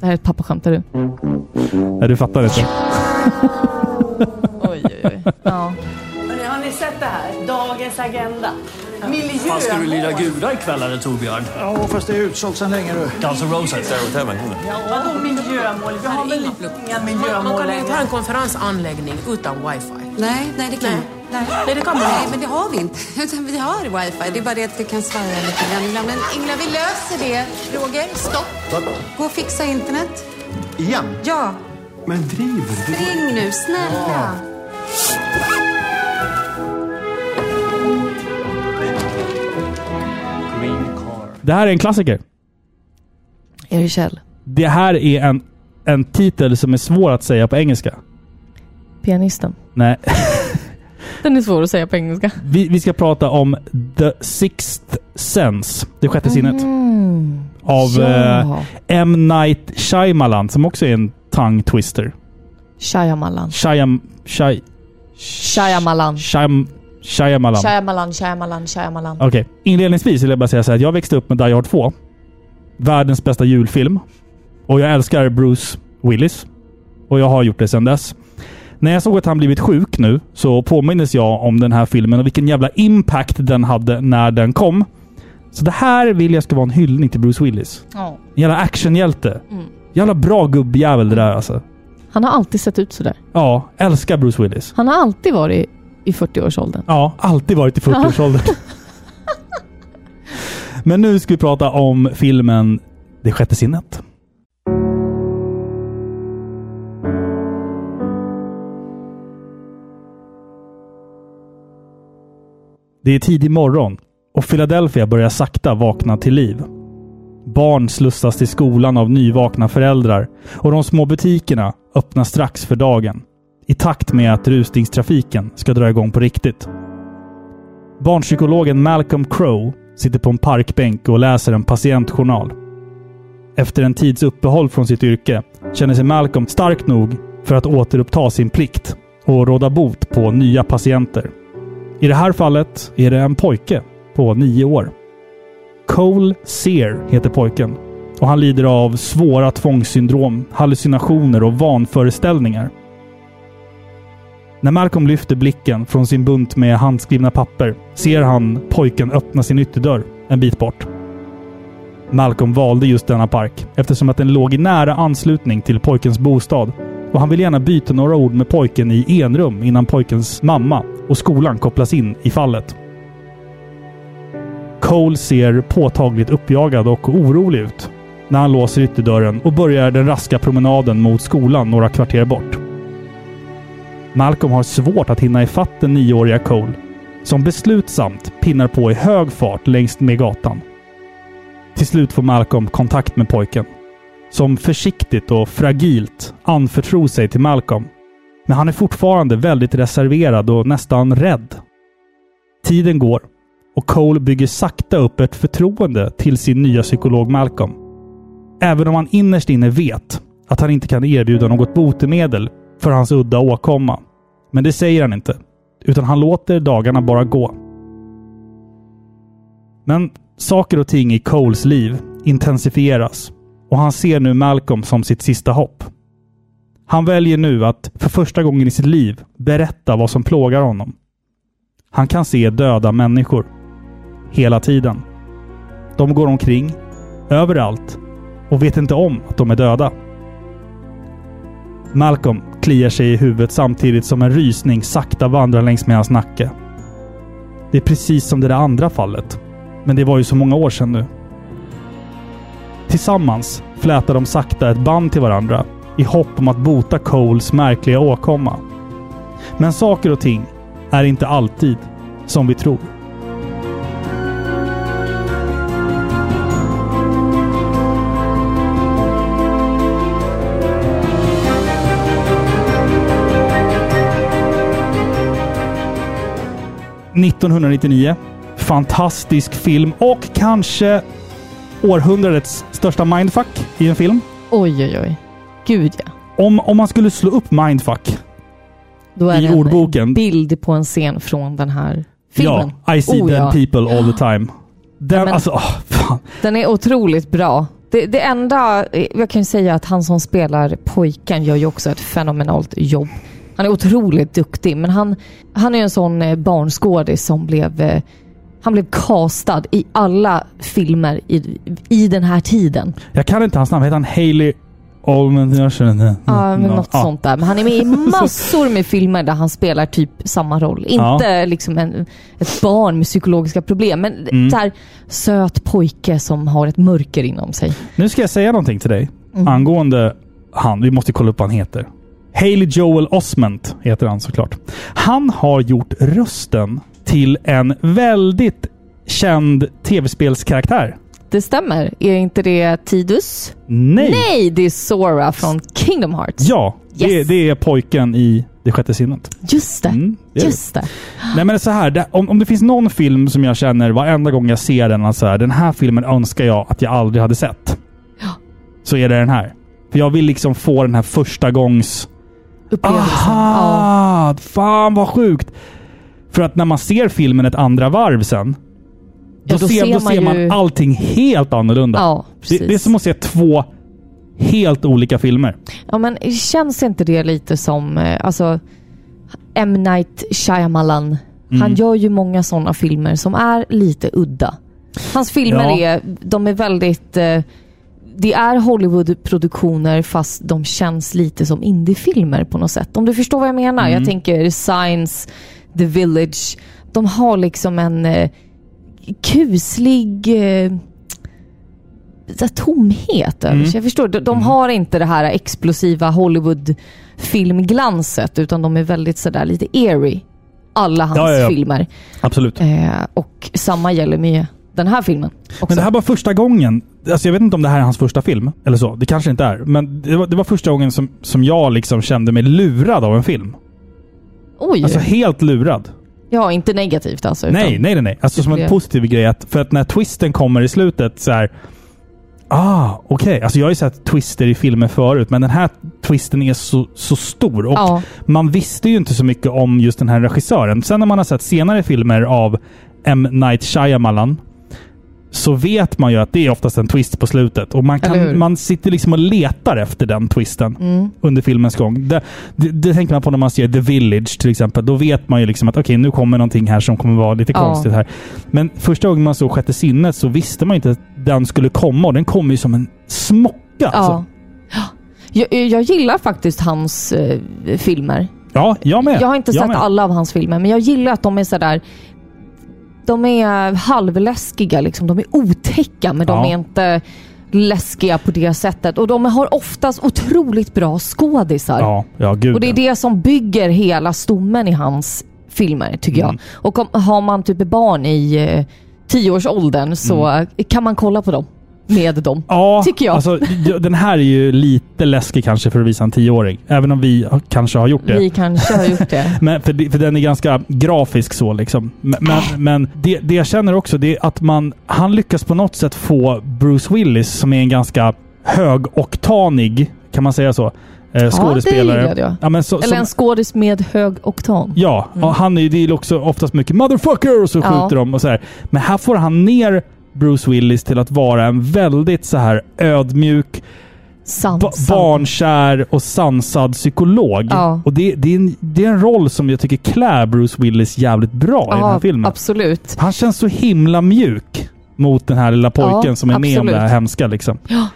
det här är ett pappaskämt, är du? Nej, du fattar inte. Oj, oj, oj. Ja. Ni sett det här? Dagens agenda. Miljö... Fan, ska du lira gudar ikväll eller Torbjörn? Ja, fast det är utsålt sedan länge nu. Guns N' Roses. Vadå miljömål? Vi har väl inga miljömål Man kan ju inte ha en konferensanläggning utan wifi. Nej, nej det kan Nej. nej. Nej, det kan man Nej, inte. men det har vi inte. Utan vi har wifi. Det är bara det att vi kan svära lite grann ibland. Men Ingela, vi löser det. Roger, stopp. Gå och fixa internet. Igen? Ja, Men driver du? spring nu, snälla. Green Det här är en klassiker. Är det Kjell? Det här är en, en titel som är svår att säga på engelska. Pianisten. Nej. Den är svår att säga på engelska. Vi, vi ska prata om The Sixth Sense. Det sjätte sinnet. Mm. Av eh, ja. M. Night Shyamalan, som också är en tongue twister. Shyamalan. Shyam... Shy... Shyamalan. Shyam... Shyamalan. Shyamalan, Shyamalan, Shyamalan. Okej. Inledningsvis vill jag bara säga så här. att Jag växte upp med Die Hard 2. Världens bästa julfilm. Och jag älskar Bruce Willis. Och jag har gjort det sedan dess. När jag såg att han blivit sjuk nu så påminnes jag om den här filmen och vilken jävla impact den hade när den kom. Så det här vill jag ska vara en hyllning till Bruce Willis. Ja. En jävla actionhjälte. Mm. Jävla bra gubbjävel det där alltså. Han har alltid sett ut sådär. Ja, älskar Bruce Willis. Han har alltid varit i 40-årsåldern. Ja, alltid varit i 40-årsåldern. Men nu ska vi prata om filmen Det sjätte sinnet. Det är tidig morgon och Philadelphia börjar sakta vakna till liv. Barn slussas till skolan av nyvakna föräldrar och de små butikerna öppnar strax för dagen. I takt med att rusningstrafiken ska dra igång på riktigt. Barnpsykologen Malcolm Crowe sitter på en parkbänk och läser en patientjournal. Efter en tids uppehåll från sitt yrke känner sig Malcolm stark nog för att återuppta sin plikt och råda bot på nya patienter. I det här fallet är det en pojke på nio år. Cole Sear heter pojken och han lider av svåra tvångssyndrom, hallucinationer och vanföreställningar. När Malcolm lyfter blicken från sin bunt med handskrivna papper ser han pojken öppna sin ytterdörr en bit bort. Malcolm valde just denna park eftersom att den låg i nära anslutning till pojkens bostad och han vill gärna byta några ord med pojken i enrum innan pojkens mamma och skolan kopplas in i fallet. Cole ser påtagligt uppjagad och orolig ut när han låser ytterdörren och börjar den raska promenaden mot skolan några kvarter bort. Malcolm har svårt att hinna ifatt den nioåriga Cole, som beslutsamt pinnar på i hög fart längs med gatan. Till slut får Malcolm kontakt med pojken, som försiktigt och fragilt anförtror sig till Malcolm. Men han är fortfarande väldigt reserverad och nästan rädd. Tiden går och Cole bygger sakta upp ett förtroende till sin nya psykolog Malcolm. Även om han innerst inne vet att han inte kan erbjuda något botemedel för hans udda åkomma. Men det säger han inte, utan han låter dagarna bara gå. Men saker och ting i Coles liv intensifieras och han ser nu Malcolm som sitt sista hopp. Han väljer nu att för första gången i sitt liv berätta vad som plågar honom. Han kan se döda människor. Hela tiden. De går omkring, överallt och vet inte om att de är döda. Malcolm kliar sig i huvudet samtidigt som en rysning sakta vandrar längs med hans nacke. Det är precis som det där andra fallet. Men det var ju så många år sedan nu. Tillsammans flätar de sakta ett band till varandra i hopp om att bota Coles märkliga åkomma. Men saker och ting är inte alltid som vi tror. –1999. Fantastisk film och kanske århundradets största mindfuck i en film. Oj, oj, oj. Gud ja. Om, om man skulle slå upp mindfuck Då är i det en ordboken. bild på en scen från den här filmen. Ja, I see Oh, dead ja. people all the time. Den, men- alltså, åh, fan. Den är otroligt bra. Det, det enda, jag kan ju säga att han som spelar pojken gör ju också ett fenomenalt jobb. Han är otroligt duktig, men han, han är en sån eh, barnskådis som blev eh, han blev castad i alla filmer i, i den här tiden. Jag kan inte hans namn. Heter han Haley Olman? Ja, men något Mm. Ja. sånt där. Men han är med i massor med filmer där han spelar typ samma roll. Inte liksom en, ett barn med psykologiska problem, men Mm. så här söt pojke som har ett mörker inom sig. Nu ska jag säga någonting till dig Mm. angående han. Vi måste kolla upp vad han heter. Haley Joel Osment heter han såklart. Han har gjort rösten till en väldigt känd tv-spelskaraktär. Det stämmer. Är inte det Tidus? Nej! Nej, det är Sora från Kingdom Hearts. Ja, det, Yes. det är pojken i Det sjätte sinnet. Just det. Mm, det är det. Just det. Nej men så här, det, om, om det finns någon film som jag känner varenda gång jag ser den, att så här, den här filmen önskar jag att jag aldrig hade sett. Så är det den här. För jag vill liksom få den här första gångs... Upplevelsen. Ja. Aha! Fan vad sjukt! För att när man ser filmen ett andra varv sen, då, Ja, då ser, då man ser man ju- allting helt annorlunda. Ja, det, det är som att se två helt olika filmer. Ja, men känns inte det lite som, eh, alltså, M. Night Shyamalan. Han Mm. gör ju många sådana filmer som är lite udda. Hans filmer Ja. är, de är väldigt, eh, det är Hollywood-produktioner fast de känns lite som indiefilmer på något sätt. Om du förstår vad jag menar. Mm. Jag tänker Science, The Village. De har liksom en eh, kuslig eh, tomhet över Mm. sig. Jag förstår. De, de har inte det här explosiva Hollywood-filmglanset utan de är väldigt sådär lite eerie. Alla hans Ja, ja, ja. filmer. Absolut. Eh, och samma gäller med den här filmen. Också. Men det här var första gången. Alltså jag vet inte om det här är hans första film. Eller så. Det kanske inte är. Men det var, det var första gången som, som jag liksom kände mig lurad av en film. Oj! Alltså helt lurad. ja, inte negativt alltså. Nej, nej, nej. nej. Alltså som en positiv grej. Att, för att när twisten kommer i slutet så här. Ah, okej. Alltså jag har ju sett twister i filmer förut, men den här twisten är så, så stor. Och Ja. man visste ju inte så mycket om just den här regissören. Sen när man har sett senare filmer av M. Night Shyamalan så vet man ju att det är oftast en twist på slutet. Och man, kan, man sitter liksom och letar efter den twisten Mm. under filmens gång. Det, det, det tänker man på när man ser The Village till exempel. Då vet man ju liksom att okej, nu kommer någonting här som kommer vara lite Ja. konstigt här. Men första gången man såg Sjätte sinnet så visste man inte att den skulle komma och den kommer ju som en smocka. Alltså. Ja. Jag, jag gillar faktiskt hans eh, filmer. ja, jag med. Jag har inte jag sett med. alla av hans filmer, men jag gillar att de är sådär... De är halvläskiga liksom. De är otäcka, men de Ja. är inte läskiga på det sättet. Och de har oftast otroligt bra skådisar. Ja, ja gud Och det är det som bygger hela stommen i hans filmer, tycker Mm. jag. Och om, har man typ barn i eh, tioårsåldern så Mm. kan man kolla på dem. Med dem. Ja, tycker jag. Alltså, ja, den här är ju lite läskig kanske för att visa en tioåring. Även om vi kanske har gjort det. Vi kanske har gjort det. Men för, det- för den är ganska grafisk så liksom. Men, men, men det, det jag känner också det är att man, han lyckas på något sätt få Bruce Willis, som är en ganska högoktanig, kan man säga så, eh, skådespelare. gillade jag. Ja, men så, Eller som, en skådis med hög oktan. Ja, och han är ju det också oftast mycket “motherfucker” och så Ja. skjuter de och så här. Men här får han ner Bruce Willis till att vara en väldigt så här ödmjuk, Sansad. barnkär och sansad psykolog. Ja. Och det, det, är en, det är en roll som jag tycker klär Bruce Willis jävligt bra i den här Ja, filmen. absolut. Han känns så himla mjuk mot den här lilla pojken Ja, som är med om det här absolut. hemska. Liksom. Ja.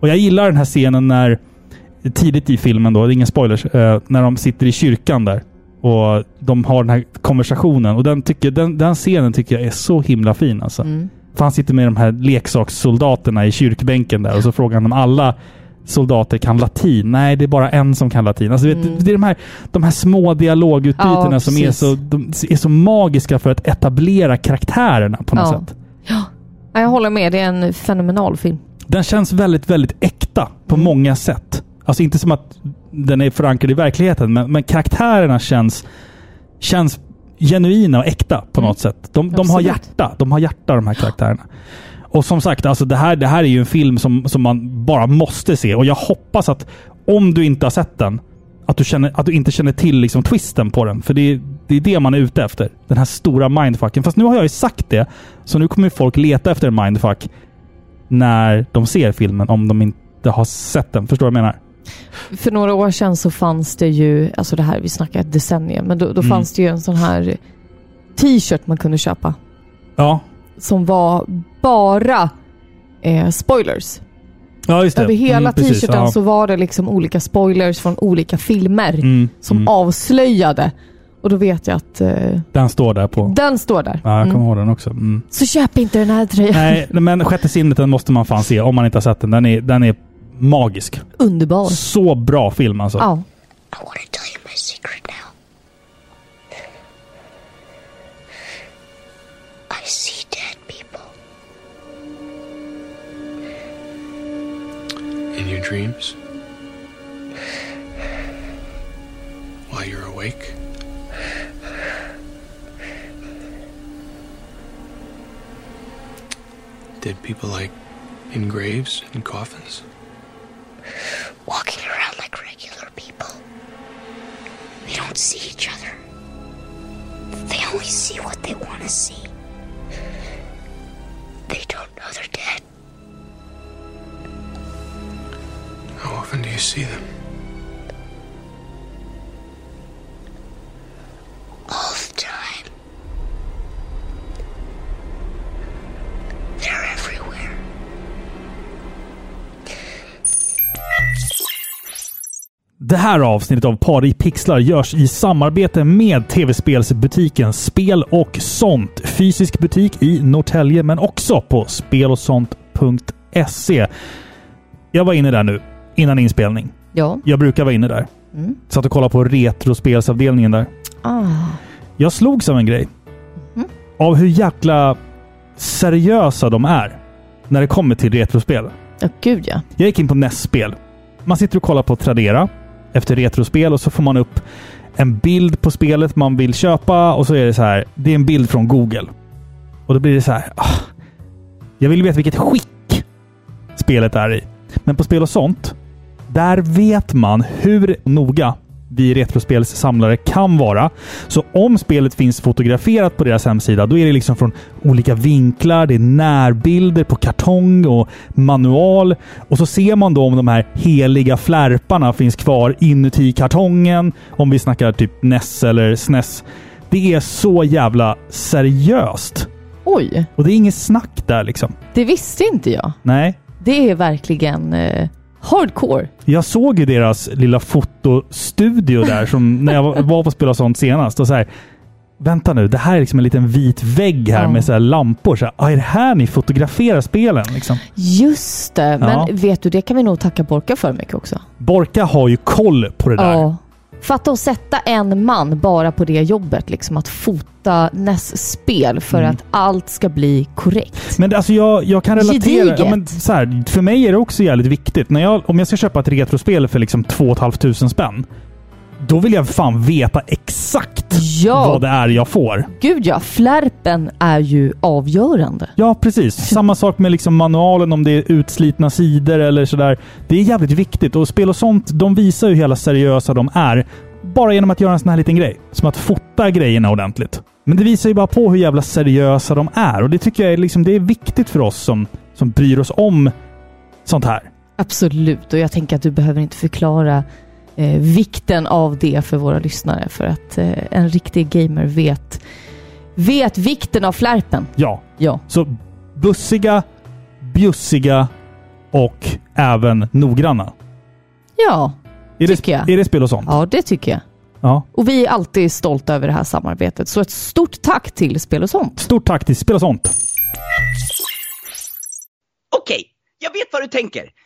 Och jag gillar den här scenen när, tidigt i filmen då, det är ingen spoilers, eh, när de sitter i kyrkan där. Och de har den här konversationen. Och den, tycker, den, den scenen tycker jag är så himla fin alltså. Mm. För han sitter med de här leksakssoldaterna i kyrkbänken där och så frågar han om alla soldater kan latin. Nej, det är bara en som kan latin. Alltså, vet, Mm. det är de här, de här små dialogutbytena Ja, som är så, de är så magiska för att etablera karaktärerna på något Ja. sätt. Ja, jag håller med. Det är en fenomenal film. Den känns väldigt, väldigt äkta på Mm. många sätt. Alltså inte som att den är förankrad i verkligheten, men, men karaktärerna känns, känns genuina och äkta på Mm. något sätt. De, de har hjärta. De har hjärta de här karaktärerna. Och som sagt, alltså det, här, det här är ju en film som, som man bara måste se. Och jag hoppas att om du inte har sett den, att du, känner, att du inte känner till liksom twisten på den. För det är, det är det man är ute efter. Den här stora mindfucken. Fast nu har jag ju sagt det, så nu kommer folk leta efter en mindfuck när de ser filmen, om de inte har sett den. Förstår du vad jag menar? För några år sedan så fanns det ju, alltså det här, vi snackar ett decennium, men då, då Mm. fanns det ju en sån här t-shirt man kunde köpa. Ja. Som var bara eh, spoilers. Ja, just det. Över hela Mm, t-shirten Ja. så var det liksom olika spoilers från olika filmer Mm, som mm. avslöjade. Och då vet jag att eh, Den står där på... den står där. Ja, jag kommer Mm. ihåg den också. Mm. Så köp inte den här tröjan. Nej, men Sjätte sinnet den måste man fan se om man inte har sett den. Den är, den är magisk. Underbar. Så bra film alltså. Ja. I want to tell you my secret now. I see dead people. In your dreams? While you're awake? Dead people like in graves and coffins? Walking around like regular people. They don't see each other. They only see what they want to see. They don't know they're dead. How often do you see them? All the time. They're everywhere. Det här avsnittet av Par i pixlar görs i samarbete med tv-spelsbutiken Spel och sånt. Fysisk butik i Norrtälje, men också på spelosont.se. Jag var inne där nu, innan inspelning. Ja. Jag brukar vara inne där. Mm. Satt och kollade på retrospelsavdelningen där. Ah. Jag slogs av en grej. Mhm. Av hur jäkla seriösa de är när det kommer till retrospel. Ja, gud ja. Jag gick in på NES-spel. Man sitter och kollar på Tradera efter retrospel och så får man upp en bild på spelet man vill köpa och så är det så här. Det är en bild från Google. Och då blir det så här. Ah, jag vill veta vilket skick spelet är i. Men på spel och sånt, där vet man hur noga vi retrospelssamlare kan vara. Så om spelet finns fotograferat på deras hemsida, då är det liksom från olika vinklar. Det är närbilder på kartong och manual. Och så ser man då om de här heliga flärparna finns kvar inuti kartongen. Om vi snackar typ NES eller SNES. Det är så jävla seriöst. Oj, Och det är inget snack där liksom. det visste inte jag. Nej. Det är verkligen eh, hardcore. Jag såg ju deras lilla fotostudio där som när jag var- på Spela sånt senast. Och så här, Vänta nu, det här är liksom en liten vit vägg här Ja. med så här lampor. Så här, ah, är det här ni fotograferar spelen? Liksom. Just det, men Ja. vet du, det kan vi nog tacka Borka för mycket också. Borka har ju koll på det där. Ja. Fatta att sätta en man bara på det jobbet, liksom att fota NES-spel för Mm. att allt ska bli korrekt. Men alltså jag, jag kan relatera. Ja, men så här, för mig är det också jävligt viktigt. När jag, om jag ska köpa ett retrospel för liksom 2 500 spänn. Då vill jag fan veta exakt Ja. vad det är jag får. Gud ja, flärpen är ju avgörande. Ja, precis. Samma sak med liksom manualen om det är utslitna sidor eller sådär. Det är jävligt viktigt och spel och sånt, de visar ju hur jävla seriösa de är. Bara genom att göra en sån här liten grej. Som att fota grejerna ordentligt. Men det visar ju bara på hur jävla seriösa de är och det tycker jag är, liksom, det är viktigt för oss som, som bryr oss om sånt här. Absolut, och jag tänker att du behöver inte förklara eh, vikten av det för våra lyssnare för att eh, en riktig gamer vet, vet vikten av flärpen. Ja. Ja. Så bussiga, bjussiga och även noggranna. Ja, Är tycker det, jag. Är det spel och sånt? Ja, det tycker jag. Ja. Och vi är alltid stolta över det här samarbetet. Så ett stort tack till Spel och sånt. Stort tack till Spel och sånt. Okej, jag vet vad du tänker.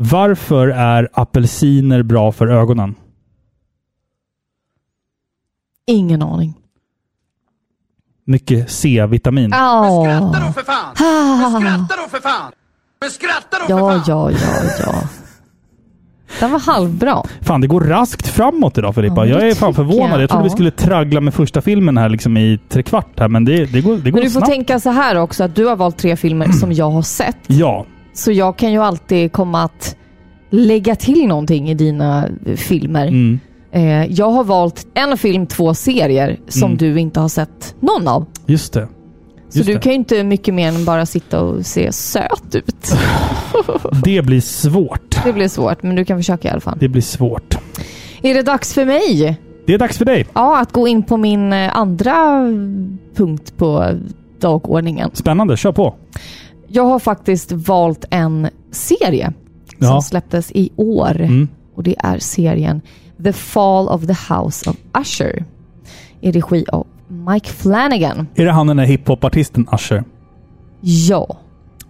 Varför är apelsiner bra för ögonen? Ingen aning. Mycket C-vitamin. Ja. Skratta då för fan! Men skratta då för fan! Men skratta då för Ja, fan! ja, ja, ja. Den var halvbra. Fan, det går raskt framåt idag Filippa. Ja, jag är fan förvånad. jag. Jag trodde Ja. vi skulle traggla med första filmen här liksom i trekvart här, men det, det går, det går Men du får snabbt. tänka så här också, att du har valt tre filmer som jag har sett. Ja, Så jag kan ju alltid komma att lägga till någonting i dina filmer. mm. Eh, jag har valt en film, två serier som Mm. du inte har sett någon av. just det. Så Just du det. kan ju inte mycket mer än bara sitta och se söt ut. Det blir svårt. Det blir svårt, men du kan försöka i alla fall. Det blir svårt. Är det dags för mig? Det är dags för dig. Ja, att gå in på min eh, andra punkt på dagordningen. Spännande, kör på. Jag har faktiskt valt en serie som Ja. släpptes i år. Mm. Och det är serien The Fall of the House of Usher i regi av Mike Flanagan. Är det han den där hiphopartisten Usher? Ja.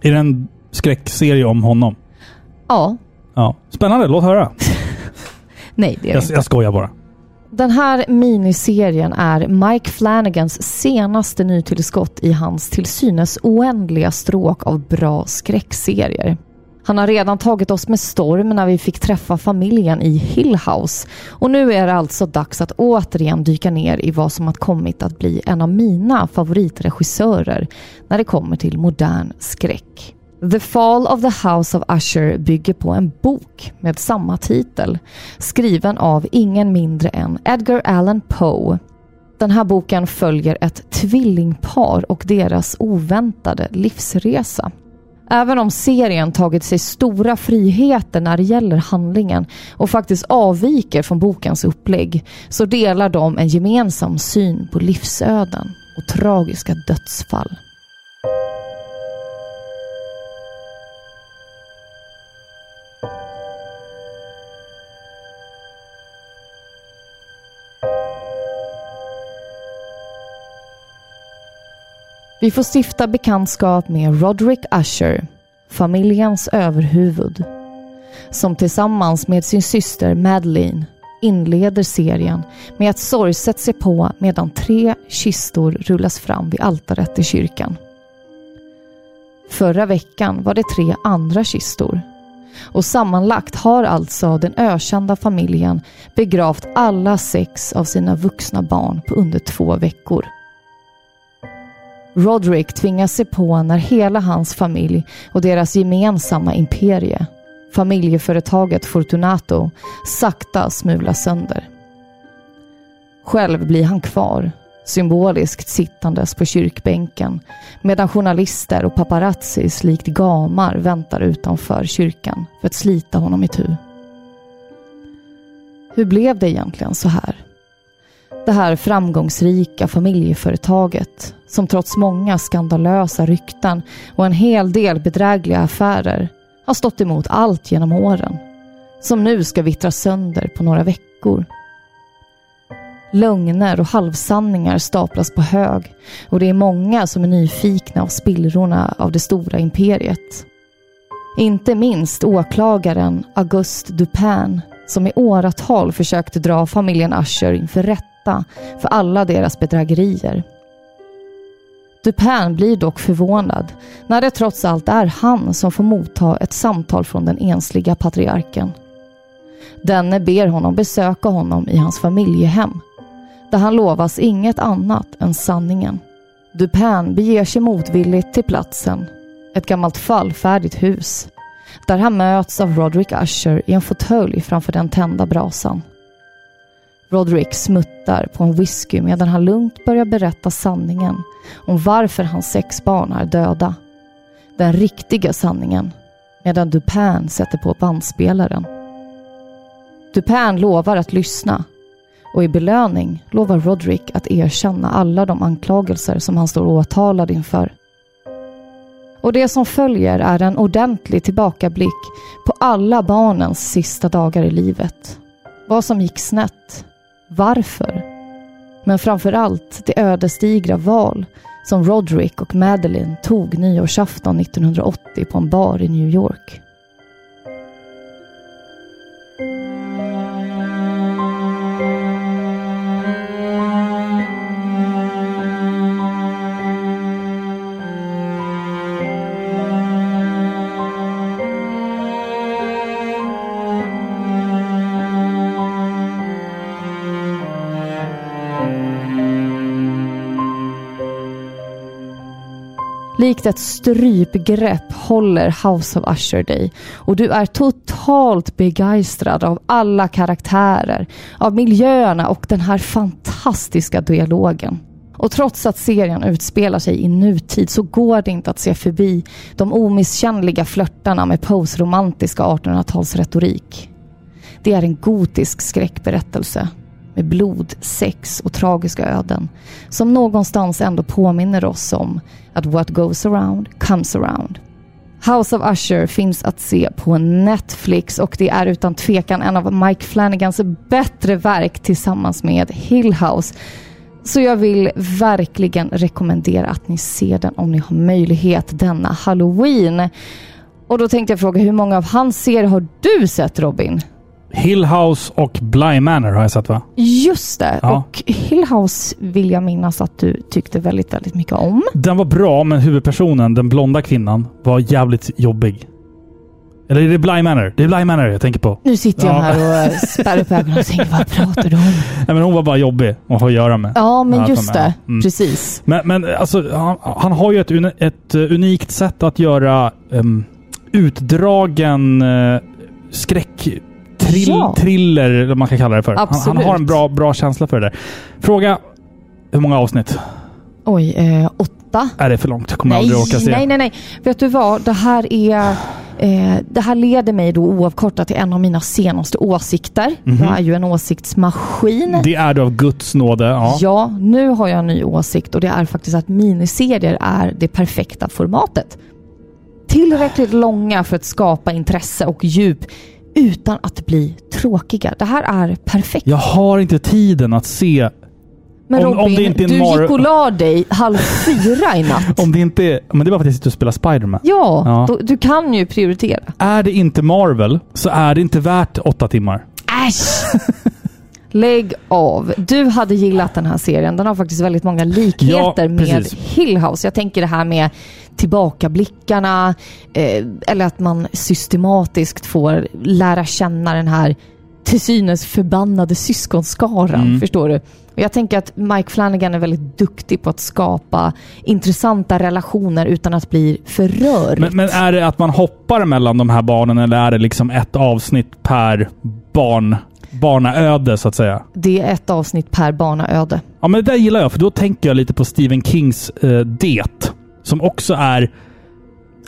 Är det en skräckserie om honom? Ja. Ja. Spännande, låt höra. Nej, det är det Jag, inte. jag skojar bara. Den här miniserien är Mike Flanagans senaste nytillskott i hans till synes oändliga stråk av bra skräckserier. Han har redan tagit oss med storm när vi fick träffa familjen i Hill House och nu är det alltså dags att återigen dyka ner i vad som har kommit att bli en av mina favoritregissörer när det kommer till modern skräck. The Fall of the House of Usher bygger på en bok med samma titel, skriven av ingen mindre än Edgar Allan Poe. Den här boken följer ett tvillingpar och deras oväntade livsresa. Även om serien tagit sig stora friheter när det gäller handlingen och faktiskt avviker från bokens upplägg så delar de en gemensam syn på livsöden och tragiska dödsfall. Vi får stifta bekantskap med Roderick Usher, familjens överhuvud, som tillsammans med sin syster Madeleine inleder serien med att sorgset se på medan tre kistor rullas fram vid altaret i kyrkan. Förra veckan var det tre andra kistor och sammanlagt har alltså den ökända familjen begravt alla sex av sina vuxna barn på under två veckor. Roderick tvingas se på när hela hans familj och deras gemensamma imperie, familjeföretaget Fortunato, sakta smulas sönder. Själv blir han kvar, symboliskt sittandes på kyrkbänken medan journalister och paparazzis likt gamar väntar utanför kyrkan för att slita honom itu. Hur blev det egentligen så här? Det här framgångsrika familjeföretaget som trots många skandalösa rykten och en hel del bedrägliga affärer har stått emot allt genom åren. Som nu ska vittra sönder på några veckor. Lögner och halvsanningar staplas på hög och det är många som är nyfikna av spillrorna av det stora imperiet. Inte minst åklagaren Auguste Dupin som i åratal försökte dra familjen Ascher inför rätta för alla deras bedrägerier. Dupin blir dock förvånad när det trots allt är han som får motta ett samtal från den ensliga patriarken. Denne ber honom besöka honom i hans familjehem där han lovas inget annat än sanningen. Dupin beger sig motvilligt till platsen, ett gammalt fallfärdigt hus, där han möts av Roderick Usher i en fåtölj framför den tända brasan. Roderick smuttar på en whisky medan han lugnt börjar berätta sanningen om varför hans sex barn är döda. Den riktiga sanningen, medan Dupin sätter på bandspelaren. Dupin lovar att lyssna och i belöning lovar Roderick att erkänna alla de anklagelser som han står åtalad inför. Och det som följer är en ordentlig tillbakablick på alla barnens sista dagar i livet. Vad som gick snett. Varför? Men framför allt det ödesdigra val som Roderick och Madeleine tog nyårsafton 1980 på en bar i New York. Likt ett strypgrepp håller House of Usher dig och du är totalt begeistrad av alla karaktärer, av miljöerna och den här fantastiska dialogen. Och trots att serien utspelar sig i nutid så går det inte att se förbi de omisskännliga flörtarna med Poes romantiska 1800-talsretorik. Det är en gotisk skräckberättelse med blod, sex och tragiska öden som någonstans ändå påminner oss om att what goes around comes around. House of Usher finns att se på Netflix och det är utan tvekan en av Mike Flanagans bättre verk tillsammans med Hill House. Så jag vill verkligen rekommendera att ni ser den om ni har möjlighet denna Halloween. Och då tänkte jag fråga, hur många av hans serier har du sett Robin? Hill House och Bly Manor har jag sett va? Just det. Ja. Och Hill House vill jag minnas att du tyckte väldigt, väldigt mycket om. Den var bra, men huvudpersonen, den blonda kvinnan, var jävligt jobbig. Eller är det Bly Manor? Det är Bly Manor jag tänker på. Nu sitter jag Ja. här och eh, spärrar upp ögonen och tänker, vad pratar du om? Nej, men hon var bara jobbig att ha att göra med. Ja, men just det. Mm. Precis. Men, men alltså, han, han har ju ett, ett eh, unikt sätt att göra um, utdragen uh, skräck... Trill, Ja. Thriller, vad man kan kalla det för. Han, han har en bra, bra känsla för det där. Fråga, hur många avsnitt? Oj, eh, åtta? Är det för långt? Kommer jag Nej, aldrig orka se. nej, nej, nej. Vet du vad? Det här är... Eh, det här leder mig då oavkortat till en av mina senaste åsikter. Mhm. Jag är ju en åsiktsmaskin. Det är du av Guds nåde. Ja. Ja, nu har jag en ny åsikt och det är faktiskt att miniserier är det perfekta formatet. Tillräckligt långa för att skapa intresse och djup utan att bli tråkiga. Det här är perfekt. Jag har inte tiden att se... Men om- Robin, om är du gick och la dig halv fyra i natt. Om det inte är... Men det var för att jag sitter och spelar Spiderman. Ja, Ja. Då, du kan ju prioritera. Är det inte Marvel så är det inte värt åtta timmar. Äsch! Lägg av. Du hade gillat den här serien. Den har faktiskt väldigt många likheter Ja, med. Hill House. Jag tänker det här med tillbakablickarna eh, eller att man systematiskt får lära känna den här till synes förbannade syskonskaran. Mm. Förstår du? Och jag tänker att Mike Flanagan är väldigt duktig på att skapa intressanta relationer utan att bli för rörigt. Men, men är det att man hoppar mellan de här barnen eller är det liksom ett avsnitt per barn, barnaöde så att säga? Det är ett avsnitt per barnaöde. Ja, men det där gillar jag för då tänker jag lite på Stephen Kings eh, Det. Som också är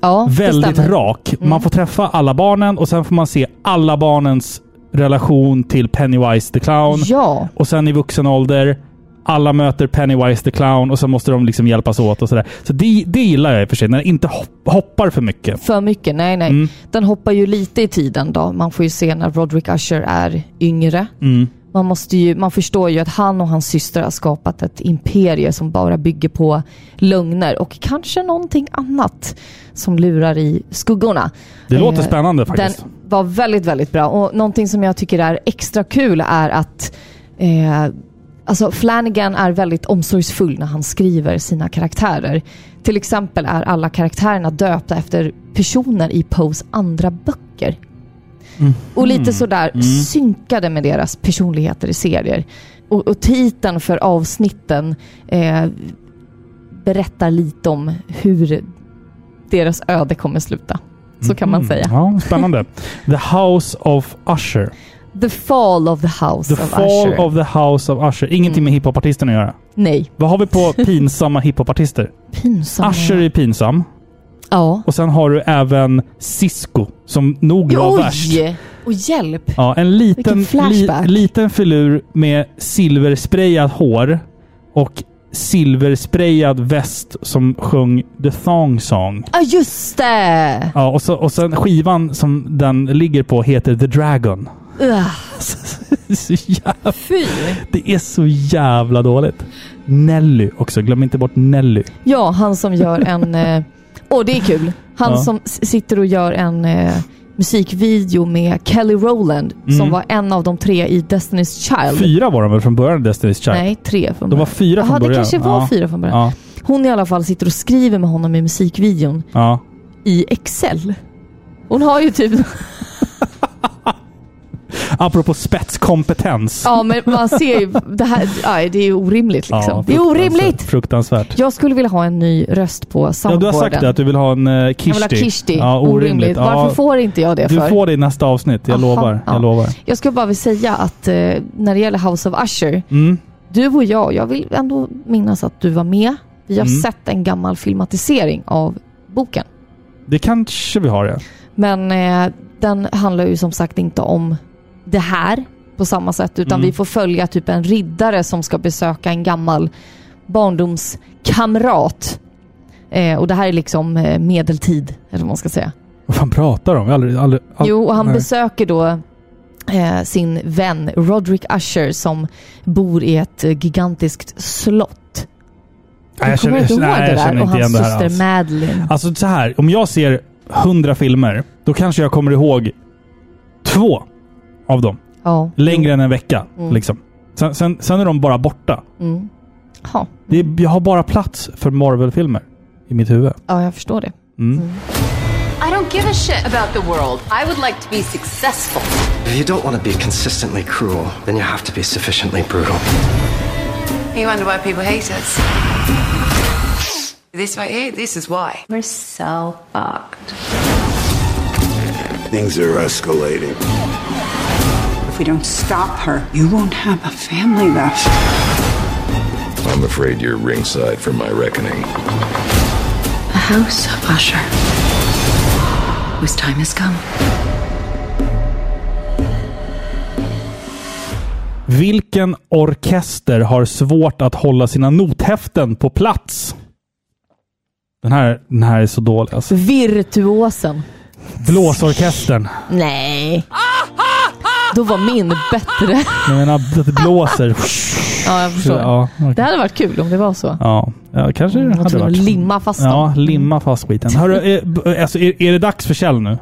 Ja, väldigt stämmer. rak. Mm. Man får träffa alla barnen och sen får man se alla barnens relation till Pennywise the Clown. Ja. Och sen i vuxen ålder, alla möter Pennywise the Clown och så måste de liksom hjälpas åt och sådär. Så det, det gillar jag i och för sig, när det inte hopp, hoppar för mycket. För mycket, nej nej. Mm. Den hoppar ju lite i tiden då. Man får ju se när Roderick Usher är yngre. Mm. Man, måste ju, man förstår ju att han och hans syster har skapat ett imperie som bara bygger på lögner och kanske någonting annat som lurar i skuggorna. Det låter Eh, spännande faktiskt. Den var väldigt, väldigt bra. Och någonting som jag tycker är extra kul är att eh, alltså Flanagan är väldigt omsorgsfull när han skriver sina karaktärer. Till exempel är alla karaktärerna döpta efter personer i Poes andra böcker. Och lite sådär Mm. synkade med deras personligheter i serier. Och, och titeln för avsnitten eh, berättar lite om hur deras öde kommer sluta. Så kan man Mm. säga. Ja, spännande. The House of Usher. The Fall of the House The of Fall Usher. Mm. of the House of Usher. Ingenting med hiphopartisten att göra. Nej. Vad har vi på pinsamma hiphopartister? Pinsamma. Usher är pinsam. Ja. Och sen har du även Cisco som nog var värst. Oj! Och hjälp! Ja, en liten, li, liten filur med silversprayat hår och silversprayad väst som sjöng The Thong Song. Ja, just det! Ja, och, så, och sen skivan som den ligger på heter The Dragon. Så jävla, Fy! det är så jävla dåligt. Nelly också. Glöm inte bort Nelly. Ja, han som gör en... eh, Åh, det är kul. Han Ja. som sitter och gör en eh, musikvideo med Kelly Rowland som Mm. var en av de tre i Destiny's Child. Fyra var de väl från början, Destiny's Child? Nej, tre från De var fyra från Jaha, början. det kanske var Ja. fyra från början. Ja. Hon i alla fall sitter och skriver med honom i musikvideon i Excel. Hon har ju typ... Apropå spetskompetens. Ja, men man ser ju, det här, ja, det är ju orimligt liksom. Ja, det är orimligt! Fruktansvärt. Jag skulle vilja ha en ny röst på Ja, soundboarden. du har sagt det, att du vill ha en uh, Jag Kishti. vill ha Kishti. Ja, orimligt. Varför Ja, får inte jag det du för? får det i nästa avsnitt, jag Aha, lovar. ja. Jag lovar. Jag skulle bara vilja säga att eh, när det gäller House of Usher, Mm. du och jag, jag vill ändå minnas att du var med. Vi har Mm. sett en gammal filmatisering av boken. Det kanske vi har, ja. Men eh, den handlar ju som sagt inte om det här på samma sätt, utan Mm. vi får följa typ en riddare som ska besöka en gammal barndomskamrat. Eh, och det här är liksom eh, medeltid, eller vad man ska säga. Vad fan pratar de? Aldrig, aldrig, all... Jo, och han Nej. besöker då eh, sin vän Roderick Usher som bor i ett eh, gigantiskt slott. Nej, jag kommer inte ihåg det där? Och hans syster alls. Madeline. Alltså så här, om jag ser hundra filmer, då kanske jag kommer ihåg två av dem. Ja. Längre än en vecka. Mm. Liksom. Sen, sen, sen är de bara borta. Mm. Ja. Det är, jag har bara plats för Marvel-filmer i mitt huvud. ja, jag förstår det. Mm. I don't give a shit about the world. I would like to be successful. If you don't want to be consistently cruel, then you have to be sufficiently brutal. You wonder why people hate us. This right here, this is why. We're so fucked. Things are escalating. If we don't stop her, you won't have a family left. I'm afraid you're ringside for my reckoning. A house of Usher. Whose time has come. Vilken orkester har svårt att hålla sina nothäften på plats? Den här, den här är så dålig alltså. Virtuosen. Blåsorkestern. Nej. Då var min bättre. Jag menar att det blåser. Ja, jag förstår. Ja, okej. Det hade varit kul om det var så. Ja, ja kanske det hade varit. limma fast dem. Ja, limma fast skiten. Hörru, är, b- alltså, är, är det dags för Kjell nu?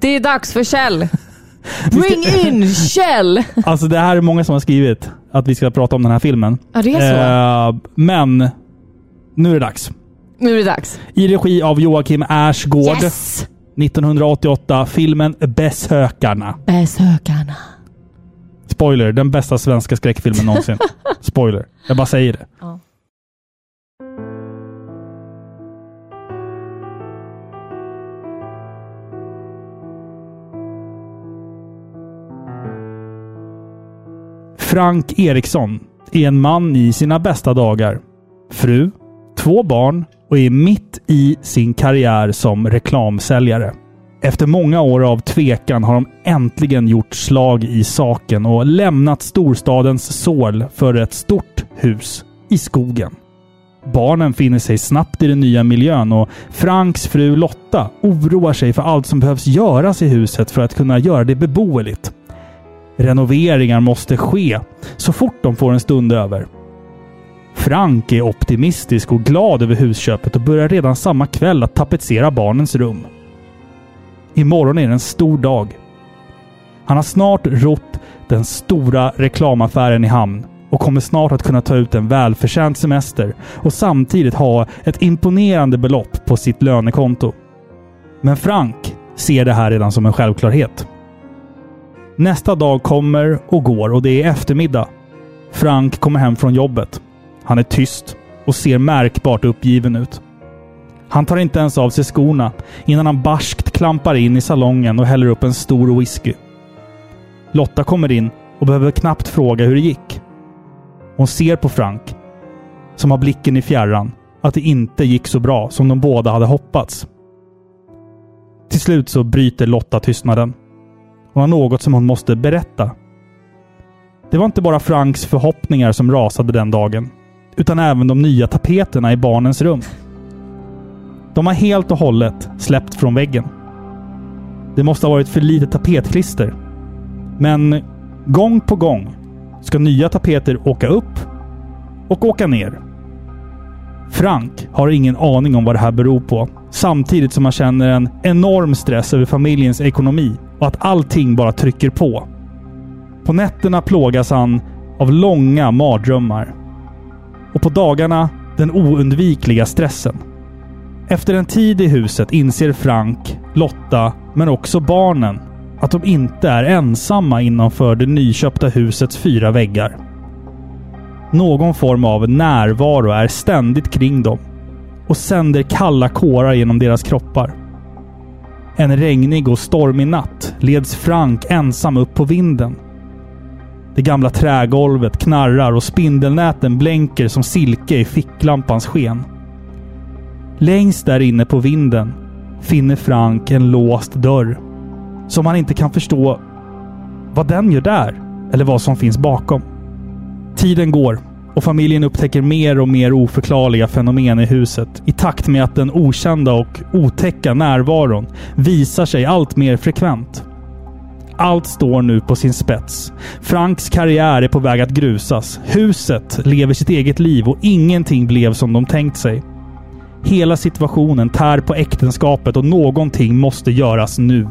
Det är dags för Kjell. Bring in Kjell! Alltså det här är många som har skrivit att vi ska prata om den här filmen. Ja, det är så. Eh, men nu är det dags. Nu är det dags. I regi av Joakim Ersgård. Yes! 1988. Filmen Besökarna. Besökarna. Spoiler, den bästa svenska skräckfilmen någonsin. Spoiler. Jag bara säger det. Ja. Frank Eriksson är en man i sina bästa dagar. Fru, två barn och är mitt i sin karriär som reklamsäljare. Efter många år av tvekan har de äntligen gjort slag i saken och lämnat storstadens sål för ett stort hus i skogen. Barnen finner sig snabbt i den nya miljön och Franks fru Lotta oroar sig för allt som behövs göras i huset för att kunna göra det beboeligt. Renoveringar måste ske så fort de får en stund över. Frank är optimistisk och glad över husköpet och börjar redan samma kväll att tapetsera barnens rum. Imorgon är det en stor dag. Han har snart rott den stora reklamaffären i hamn och kommer snart att kunna ta ut en välförtjänt semester och samtidigt ha ett imponerande belopp på sitt lönekonto. Men Frank ser det här redan som en självklarhet. Nästa dag kommer och går och det är eftermiddag. Frank kommer hem från jobbet. Han är tyst och ser märkbart uppgiven ut. Han tar inte ens av sig skorna innan han barskt klampar in i salongen och häller upp en stor whisky. Lotta kommer in och behöver knappt fråga hur det gick. Hon ser på Frank, som har blicken i fjärran, att det inte gick så bra som de båda hade hoppats. Till slut så bryter Lotta tystnaden. Hon har något som hon måste berätta. Det var inte bara Franks förhoppningar som rasade den dagen, utan även de nya tapeterna i barnens rum. De har helt och hållet släppt från väggen. Det måste ha varit för lite tapetklister. Men gång på gång ska nya tapeter åka upp och åka ner. Frank har ingen aning om vad det här beror på. Samtidigt som han känner en enorm stress över familjens ekonomi och att allting bara trycker på. På nätterna plågas han av långa mardrömmar. Och på dagarna den oundvikliga stressen. Efter en tid i huset inser Frank, Lotta, men också barnen att de inte är ensamma innanför det nyköpta husets fyra väggar. Någon form av närvaro är ständigt kring dem och sänder kalla kårar genom deras kroppar. En regnig och stormig natt leds Frank ensam upp på vinden. Det gamla trägolvet knarrar och spindelnäten blänker som silke i ficklampans sken. Längst där inne på vinden finner Frank en låst dörr som han inte kan förstå vad den gör där eller vad som finns bakom. Tiden går och familjen upptäcker mer och mer oförklarliga fenomen i huset i takt med att den okända och otäcka närvaron visar sig allt mer frekvent. Allt står nu på sin spets. Franks karriär är på väg att grusas. Huset lever sitt eget liv och ingenting blev som de tänkt sig. Hela situationen tär på äktenskapet och någonting måste göras nu.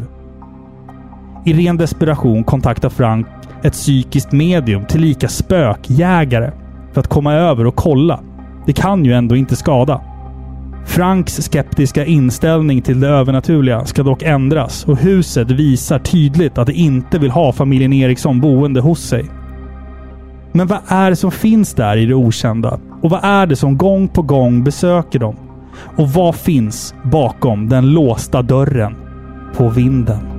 I ren desperation kontaktar Frank ett psykiskt medium, tillika spökjägare, för att komma över och kolla. Det kan ju ändå inte skada. Franks skeptiska inställning till det övernaturliga ska dock ändras och huset visar tydligt att det inte vill ha familjen Eriksson boende hos sig. Men vad är det som finns där i det okända? Och vad är det som gång på gång besöker dem? Och vad finns bakom den låsta dörren på vinden?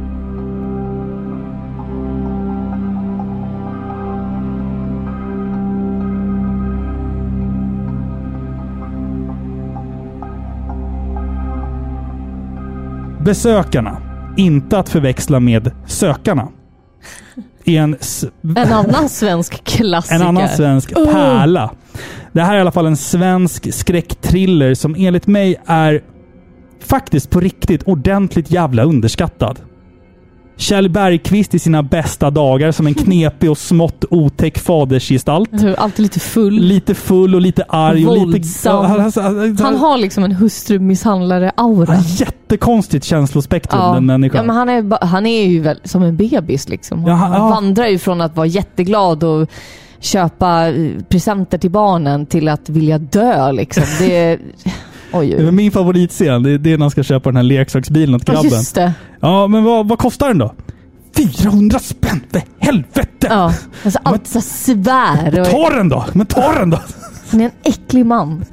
Besökarna, inte att förväxla med sökarna. Är en, En annan svensk klassiker. en annan svensk Oh. pärla. Det här är i alla fall en svensk skräckthriller som enligt mig är faktiskt på riktigt ordentligt jävla underskattad. Kjell Bergqvist i sina bästa dagar som en knepig och smått otäck fadersgestalt. Alltid lite full. Lite full och lite arg. Och lite, Våldsam. Han- han- Han har liksom en hustrumisshandlare-aura. Jättekonstigt känslospektrum Ja. den människan. ja, men han är, han är ju väl som en bebis liksom. Ja, han- han ja. vandrar ju från att vara jätteglad och köpa eh, presenter till barnen till att vilja dö liksom. Det. Oj, oj. Min favoritscen, det är, det är när han ska köpa den här leksaksbilen åt Ja, grabben. just det. Ja, men vad, vad kostar den då? 400 spänn! För helvete! Ja, alltså allt så svär. Och, Ta den då! Men ta den då! han är en äcklig man.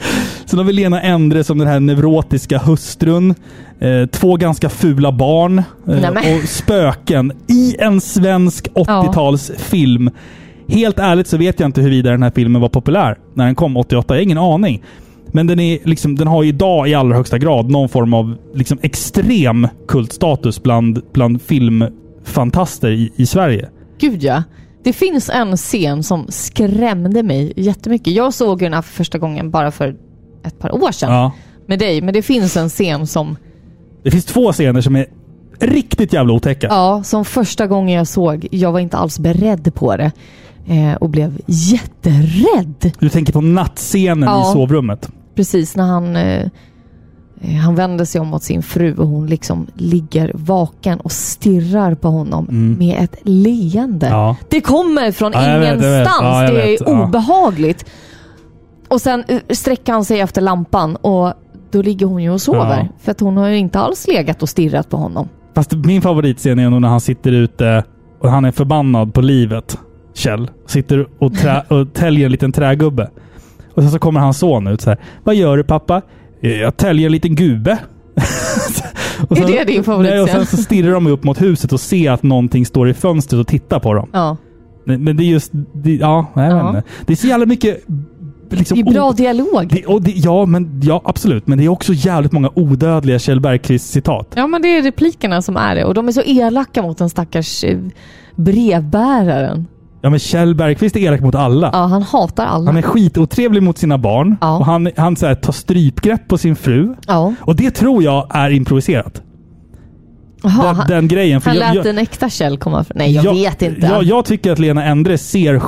Sen har vi Lena Endre som den här neurotiska hustrun. Eh, två ganska fula barn. Eh, och spöken i en svensk 80-talsfilm. Helt ärligt så vet jag inte huruvida den här filmen var populär när den kom 88. Jag har ingen aning. Men den, är liksom, den har idag i allra högsta grad någon form av liksom extrem kultstatus bland, bland filmfantaster i, i Sverige. Gud ja. Det finns en scen som skrämde mig jättemycket. Jag såg den här för första gången bara för ett par år sedan Ja. med dig. Men det finns en scen som, Det finns två scener som är riktigt jävla otäcka. ja, som första gången jag såg, jag var inte alls beredd på det. Eh, och blev jätterädd. Du tänker på nattscenen Ja. i sovrummet. Precis när han, eh, han vänder sig om mot sin fru och hon liksom ligger vaken och stirrar på honom Mm. med ett leende. Ja. Det kommer från Ja, jag vet, vet. ingenstans. Ja, det är vet. Ja. obehagligt. Och sen eh, sträcker han sig efter lampan och då ligger hon ju och sover. För att hon har ju inte alls legat och stirrat på honom. Fast min favoritscen är nog när han sitter ute och han är förbannad på livet. Kjell. Sitter och, trä, och täljer en liten trägubbe. Och sen så kommer hans son ut så här. Vad gör du pappa? Jag täljer en liten gube. och Är det din favoritscen? Nej, och sen så stirrar de upp mot huset och ser att någonting står i fönstret och tittar på dem. Ja. Men det är just... Det, ja, jag vet inte. Det är så jävla mycket... Liksom, Det är bra dialog. det, och det, ja, men, ja, absolut. Men det är också jävligt många odödliga Kjell Bergqvist-citat. Ja, men det är replikerna som är det. Och de är så elaka mot den stackars eh, brevbäraren. Ja, men Kjell Bergqvist är elak mot alla. Ja, han hatar alla. Han är skitotrevlig mot sina barn. Och han, han så här, tar strypgrepp på sin fru. Ja. Och det tror jag är improviserat. Jaha, den, han, den grejen. För han jag, lät jag, en äkta Kjell komma fram. Nej, jag, vet inte. Jag, jag tycker att Lena Endre ser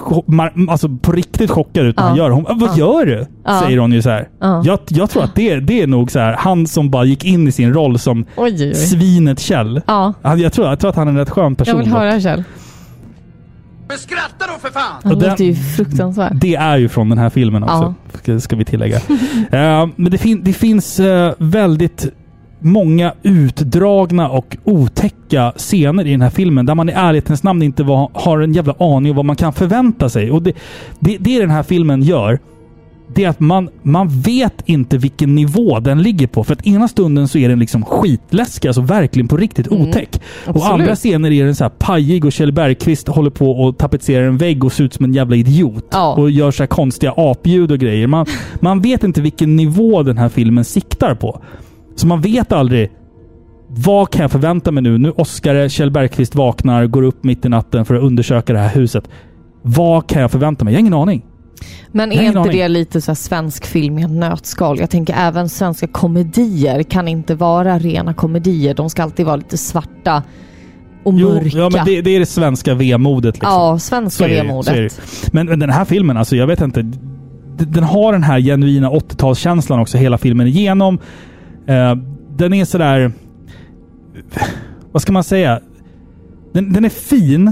alltså på riktigt chockad ut när Ja. han gör det. Hon, Vad Ja. gör du? Ja. Säger hon ju så här. Ja. Jag, jag tror att det, det är nog så här, han som bara gick in i sin roll som Oj, oj, svinet Kjell. Ja. Jag, tror, jag tror att han är en rätt skön person. Jag vill höra Kjell. Men skratta då för fan! Han Och den- låter ju fruktansvärd. Det är ju från den här filmen också, ska- ska vi tillägga. Eh, men det, fin det finns eh, väldigt många utdragna och otäcka scener i den här filmen där man i ärlighetens namn inte var, har en jävla aning om vad man kan förvänta sig. Och det, det, det den här filmen gör, det är att man, man vet inte vilken nivå den ligger på. För att ena stunden så är den liksom skitläskig, alltså verkligen på riktigt otäck. Och absolut. andra scener är den så här pajig och Kjell Bergqvist håller på och tapetserar en vägg och ser ut som en jävla idiot. Ja. Och gör så här konstiga apljud och grejer. Man, man vet inte vilken nivå den här filmen siktar på. Så man vet aldrig vad kan jag förvänta mig nu? Nu Oscar Kjell Bergqvist vaknar, går upp mitt i natten för att undersöka det här huset. Vad kan jag förvänta mig? Jag har ingen aning. Men är inte aning. det lite så svensk film i en nötskal? Jag tänker även svenska komedier kan inte vara rena komedier. De ska alltid vara lite svarta och Jo, mörka. ja, men det, det är det svenska vemodet. Liksom. Ja, svenska vemodet. Men, men den här filmen, alltså jag vet inte. Den har den här genuina 80-talskänslan också hela filmen igenom. Eh, den är sådär... Vad ska man säga? Den, den är fin,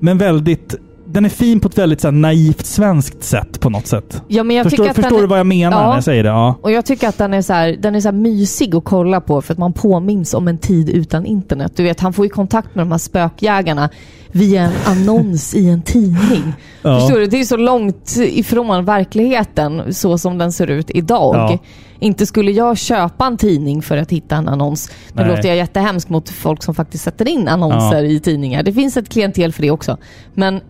men väldigt... Den är fin på ett väldigt så här, naivt svenskt sätt på något sätt. Ja, men jag förstår att förstår du vad jag menar Ja. när jag säger det? Ja. Och jag tycker att den är så här, den är så mysig att kolla på för att man påminns om en tid utan internet. Du vet, han får ju kontakt med de här spökjägarna via en annons i en tidning. Ja. Förstår du? Det är så långt ifrån verkligheten så som den ser ut idag. Ja. Inte skulle jag köpa en tidning för att hitta en annons. Nu Nej. låter jag jättehemskt mot folk som faktiskt sätter in annonser Ja. i tidningar. Det finns ett klientel för det också. Men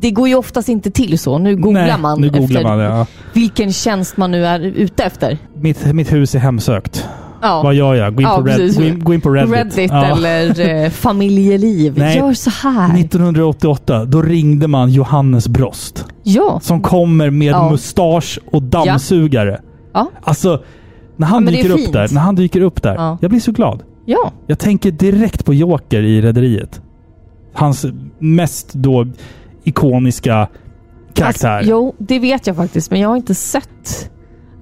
det går ju oftast inte till så. Nu googlar Nej, man nu googlar man, ja. vilken tjänst man nu är ute efter. Mitt, mitt hus är hemsökt. Ja. Vad gör jag? Gå in, Ja, på, Red, gå in, gå in på Reddit. Ja. eller eh, familjeliv. Nej. Gör så här. 1988, då ringde man Johannes Brost. Ja. Som kommer med Ja. mustasch och dammsugare. Ja. Alltså, när han, dyker upp fint. där, när han dyker upp där. Ja. Jag blir så glad. Ja. Jag tänker direkt på Joker i Rederiet. Hans mest då ikoniska karaktär. Alltså, jo, det vet jag faktiskt, men jag har inte sett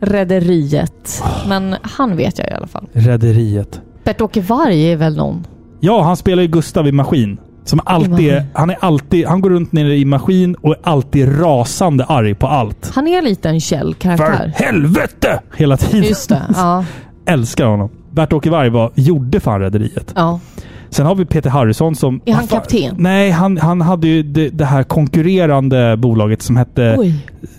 Rederiet. Men han vet jag i alla fall. Rederiet. Bert-Åke Varg är väl någon? Ja, han spelar ju Gustav i Maskin. Som alltid är, han är alltid, han går runt nere i Maskin och är alltid rasande arg på allt. Han är lite en Kjell-karaktär. För helvete! Hela tiden. Just det, ja. Älskar honom. Bert-Åke Varg var, gjorde fan Rederiet. ja. Sen har vi Peter Harrison som... Är han kapten? Nej, han, han hade ju det, det här konkurrerande bolaget som hette... Oj.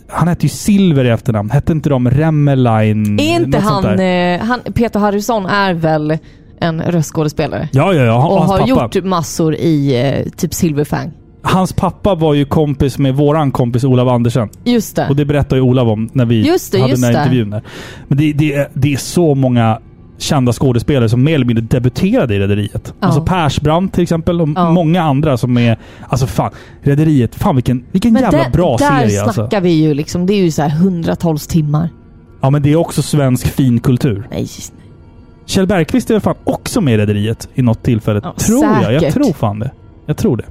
Han hette ju Silver i efternamn. Hette inte de Remmeline? Är inte han, eh, han... Peter Harrison är väl en röstskådespelare? Ja, ja, ja. Och Hans har pappa. gjort massor i eh, typ Silverfang. Hans pappa var ju kompis med våran kompis Olav Andersen. Just det. Och det berättade ju Olav om när vi det, hade den här intervjun där. Men det, det, det är så många kända skådespelare som mer eller mindre debuterade i Rederiet. Ja. Alltså Persbrandt till exempel och Ja. många andra som är... Alltså fan, Rederiet. Fan vilken, vilken jävla där, bra där serie alltså. snackar vi ju liksom, det är ju så här hundratals timmar. Ja, men det är också svensk finkultur. Nej, Kjell Bergqvist är fan också med i Rederiet i något tillfälle. Ja, tror jag. Jag säkert. tror fan det. Jag tror det.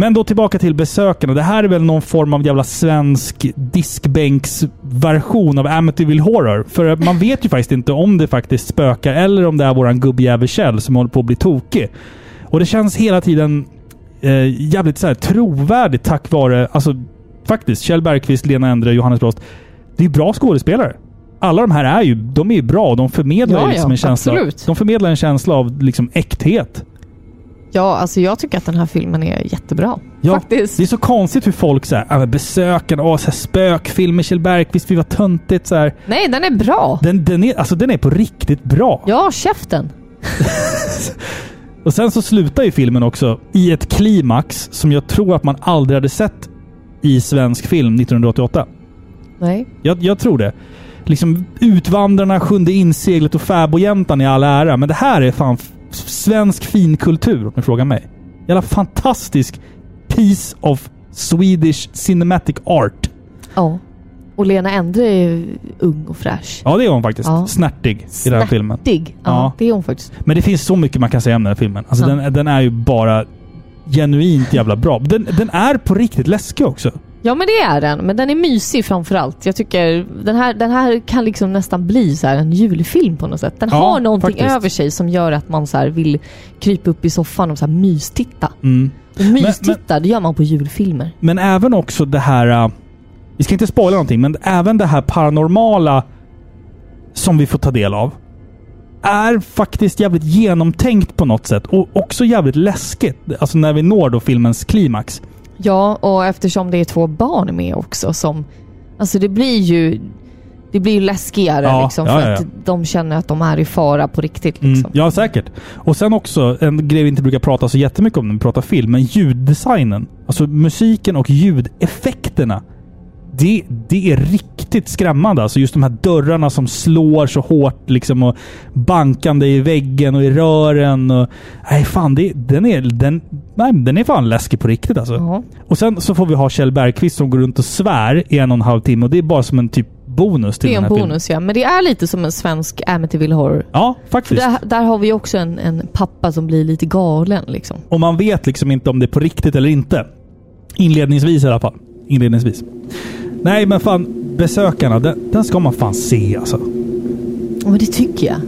Men då tillbaka till besökarna. Det här är väl någon form av jävla svensk diskbänksversion av Amityville Horror. För man vet ju faktiskt inte om det faktiskt spökar eller om det är våran gubbjävel Kjell som håller på att bli tokig. Och det känns hela tiden eh, jävligt så här trovärdigt tack vare, alltså faktiskt, Kjell Bergqvist, Lena Endre, Johannes Brost. Det är bra skådespelare. Alla de här är ju, de är ju bra. De förmedlar Ja, liksom ja, en känsla. absolut. De förmedlar en känsla av liksom äkthet. Ja, alltså jag tycker att den här filmen är jättebra. Ja, Faktiskt. Det är så konstigt hur folk ja, men besökarna, åh, så här, spökfilm med Kjell Bergqvist, vi var töntigt så här. Nej, den är bra. Den, den, är, alltså, den är på riktigt bra. Ja, käften. Och sen så slutar ju filmen också i ett klimax som jag tror att man aldrig hade sett i svensk film 1988. Nej. Jag, jag tror det. Liksom Utvandrarna, Sjunde inseglet och Fäbodjäntan i all ära, men det här är fan svensk finkultur om ni frågar mig. Jävla fantastisk piece of Swedish cinematic art. Ja. Och Lena Endre är ung och fräsch. Ja, det är hon faktiskt. Ja. Snärtig i den här filmen. Snärtig. Ja, Ja. det är hon faktiskt. Men det finns så mycket man kan säga om den här filmen. Alltså Ja. den, den är ju bara genuint jävla bra. Den, den är på riktigt läskig också. Ja, men det är den. Men den är mysig framförallt. Jag tycker den här, den här kan liksom nästan bli så här en julfilm på något sätt. Den Ja, har någonting faktiskt. över sig som gör att man så vill krypa upp i soffan och så här mystitta. Mm. Och mystitta, det gör man på julfilmer. Men även också det här... äh, Vi ska inte spoila någonting, men även det här paranormala som vi får ta del av. är faktiskt jävligt genomtänkt på något sätt. Och också jävligt läskigt. Alltså när vi når då filmens klimax. Ja, och eftersom det är två barn med också som... Alltså det blir ju... Det blir ju läskigare Ja, liksom, för ja, ja. att de känner att de är i fara på riktigt. Mm, Liksom. ja, säkert. Och sen också, en grej vi inte brukar prata så jättemycket om när vi pratar film, men ljuddesignen. Alltså musiken och ljudeffekterna. Det, det är riktigt skrämmande. Alltså just de här dörrarna som slår så hårt liksom och bankande i väggen och i rören. Och, nej, fan. Det, den, är, den, nej, den är fan läskig på riktigt alltså. Och sen så får vi ha Kjell Bergqvist som går runt och svär i en och en halv timme och det är bara som en typ bonus till Det är en filmen. bonus ja, men det är lite som en svensk Amityville Horror. Ja, faktiskt. där, där har vi också en, en pappa som blir lite galen liksom. Och man vet liksom inte om det är på riktigt eller inte. Inledningsvis i alla fall. Inledningsvis. Nej, men fan. Besökarna, den, den ska man fan se alltså. Och det tycker jag.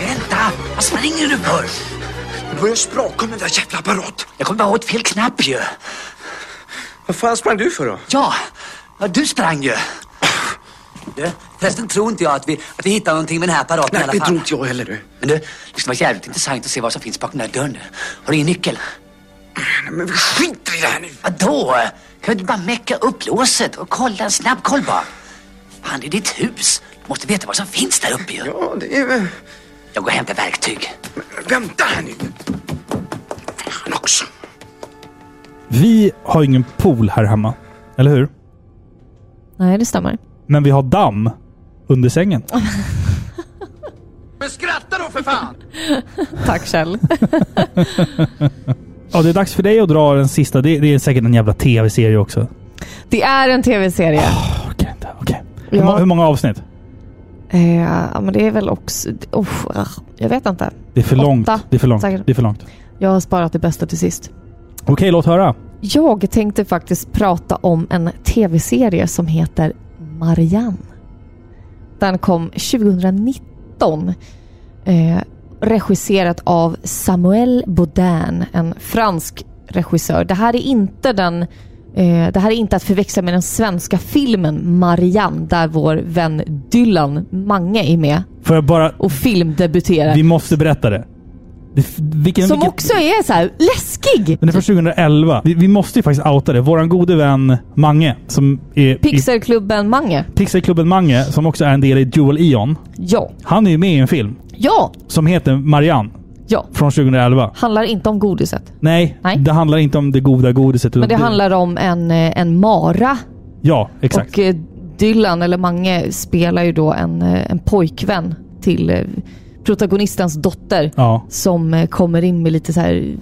Vänta! Vad springer du för? Det börjar spraka med den där jävla apparat. Jag kom bara åt fel knapp ju. Vad fan sprang du för då? Ja, ja du sprang ju. Du, förresten tror inte jag att vi, att vi hittar någonting med den här apparaten Nej, i alla det fall. tror inte jag heller du. Men du, det skulle vara jävligt intressant att se vad som finns bakom den här dörren. Har du ingen nyckel? Men vi skiter i det här nu. Vadå? Kan du inte bara mecka upp låset och kolla en snabb koll bara? Fan, det är ditt hus. Du måste veta vad som finns där uppe ju. Ja, det är väl... Jag går och hämtar verktyg. Vänta här nu. Fan också. Vi har ingen pool här hemma. Eller hur? Nej, det stämmer. Men vi har damm under sängen. Men skratta då för fan! Tack Kjell. Ja, det är dags för dig att dra den sista. Det, det är säkert en jävla tv-serie också. Det är en tv-serie. Hur, Ja. hur många avsnitt? Eh, ja, men det är väl också... Oh, ah, jag vet inte. Det är för långt. Åtta, Det är för långt. säkert. Det är för långt. Jag har sparat det bästa till sist. Okej, låt höra. Jag tänkte faktiskt prata om en tv-serie som heter Marianne. Den kom 2019. Eh, regisserat av Samuel Baudin, en fransk regissör. Det här är inte den eh, det här är inte att förväxla med den svenska filmen Marianne där vår vän Dylan Mange är med Får jag bara... och filmdebuterar. Vi måste berätta det. Det vilken, som vilken, också är så här läskig! Den är från 2011. Vi, vi måste ju faktiskt outa det. Våran gode vän Mange, som är Pixelklubben Mange. Pixelklubben Mange, som också är en del i Dual Eon. Ja. Han är ju med i en film Ja! som heter Marianne. Ja. Från 2011. Handlar inte om godiset. Nej, Nej. det handlar inte om det goda godiset. Men det handlar om en, eh, en mara. Ja, exakt. Och eh, Dylan, eller Mange, spelar ju då en, eh, en pojkvän till protagonistens dotter. Ja. Som eh, kommer in med lite så här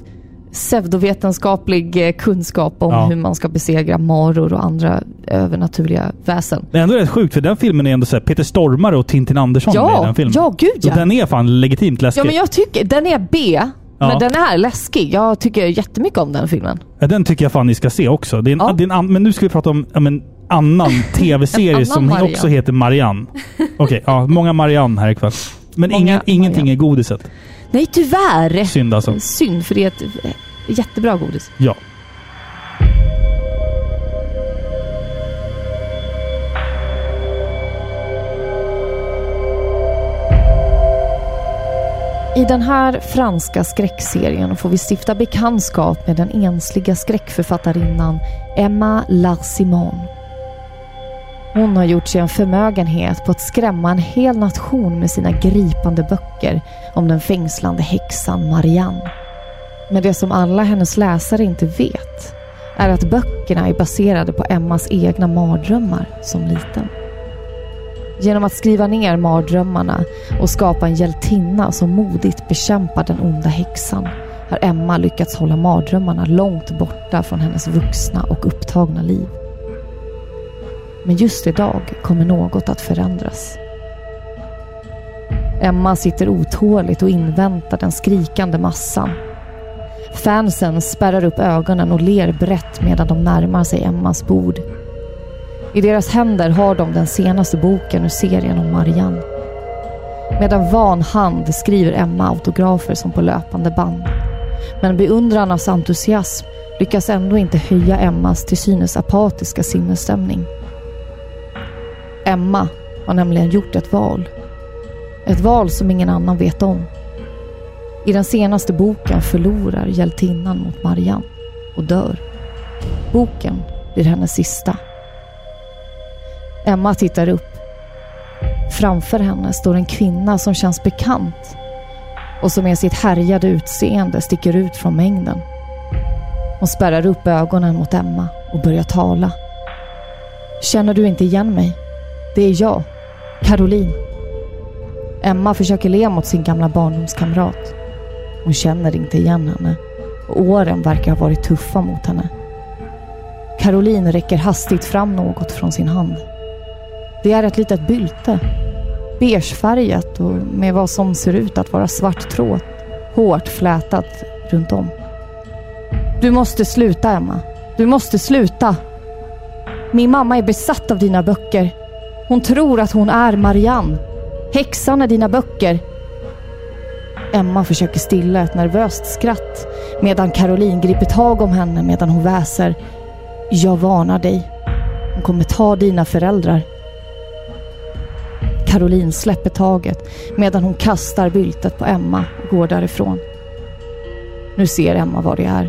pseudovetenskaplig eh, kunskap om Ja. hur man ska besegra maror och andra övernaturliga väsen. Det är ändå rätt sjukt, för den filmen är ändå så Peter Stormare och Tintin Andersson Ja, i den filmen. ja, gud, ja. Så den är fan legitimt läskig. Ja men jag tycker, den är B, Ja. men den är läskig. Jag tycker jättemycket om den filmen. Ja, den tycker jag fan ni ska se också. Det är en, det är en men nu ska vi prata om ja, men, annan tv-serie En som Marianne. också heter Marianne. Okej, ja, många Marianne här ikväll. Men Många ingen, ingenting är godiset. Nej tyvärr! Synd alltså. Synd, för det är ett jättebra godis. Ja. I den här franska skräckserien får vi stifta bekantskap med den ensliga skräckförfattarinnan Emma Larsimon. Hon har gjort sig en förmögenhet på att skrämma en hel nation med sina gripande böcker om den fängslande häxan Marianne. Men det som alla hennes läsare inte vet är att böckerna är baserade på Emmas egna mardrömmar som liten. Genom att skriva ner mardrömmarna och skapa en hjältinna som modigt bekämpar den onda häxan har Emma lyckats hålla mardrömmarna långt borta från hennes vuxna och upptagna liv. Men just idag kommer något att förändras. Emma sitter otåligt och inväntar den skrikande massan. Fansen spärrar upp ögonen och ler brett medan de närmar sig Emmas bord. I deras händer har de den senaste boken ur serien om Marianne. Med en van hand skriver Emma autografer som på löpande band. Men beundrarnas entusiasm lyckas ändå inte höja Emmas till synes apatiska sinnesstämning. Emma har nämligen gjort ett val. Ett val som ingen annan vet om. I den senaste boken förlorar hjältinnan mot Marianne och dör. Boken blir hennes sista. Emma tittar upp. Framför henne står en kvinna som känns bekant och som med sitt härjade utseende sticker ut från mängden. Hon spärrar upp ögonen mot Emma och börjar tala. Känner du inte igen mig? Det är jag, Caroline. Emma försöker le mot sin gamla barndomskamrat. Hon känner inte igen henne och åren verkar ha varit tuffa mot henne. Caroline räcker hastigt fram något från sin hand. Det är ett litet bylte. Beigefärgat och med vad som ser ut att vara svart tråd. Hårt flätat runt om. Du måste sluta Emma. Du måste sluta. Min mamma är besatt av dina böcker. Hon tror att hon är Marianne. Häxan är dina böcker. Emma försöker stilla ett nervöst skratt medan Caroline griper tag om henne medan hon väser. Jag varnar dig. Hon kommer ta dina föräldrar. Caroline släpper taget medan hon kastar byltet på Emma och går därifrån. Nu ser Emma vad det är.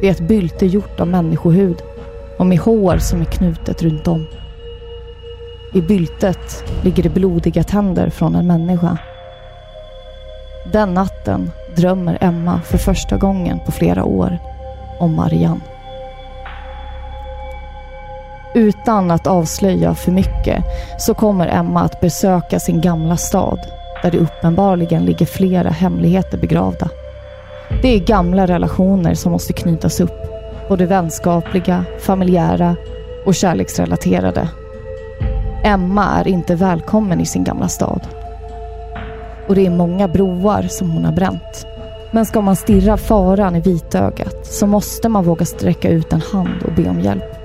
Det är ett bylte gjort av människohud och med hår som är knutet runt om. I byltet ligger det blodiga tänder från en människa. Den natten drömmer Emma för första gången på flera år om Marianne. Utan att avslöja för mycket så kommer Emma att besöka sin gamla stad där det uppenbarligen ligger flera hemligheter begravda. Det är gamla relationer som måste knytas upp. Både vänskapliga, familjära och kärleksrelaterade. Emma är inte välkommen i sin gamla stad. Och det är många broar som hon har bränt. Men ska man stirra faran i vitögat så måste man våga sträcka ut en hand och be om hjälp.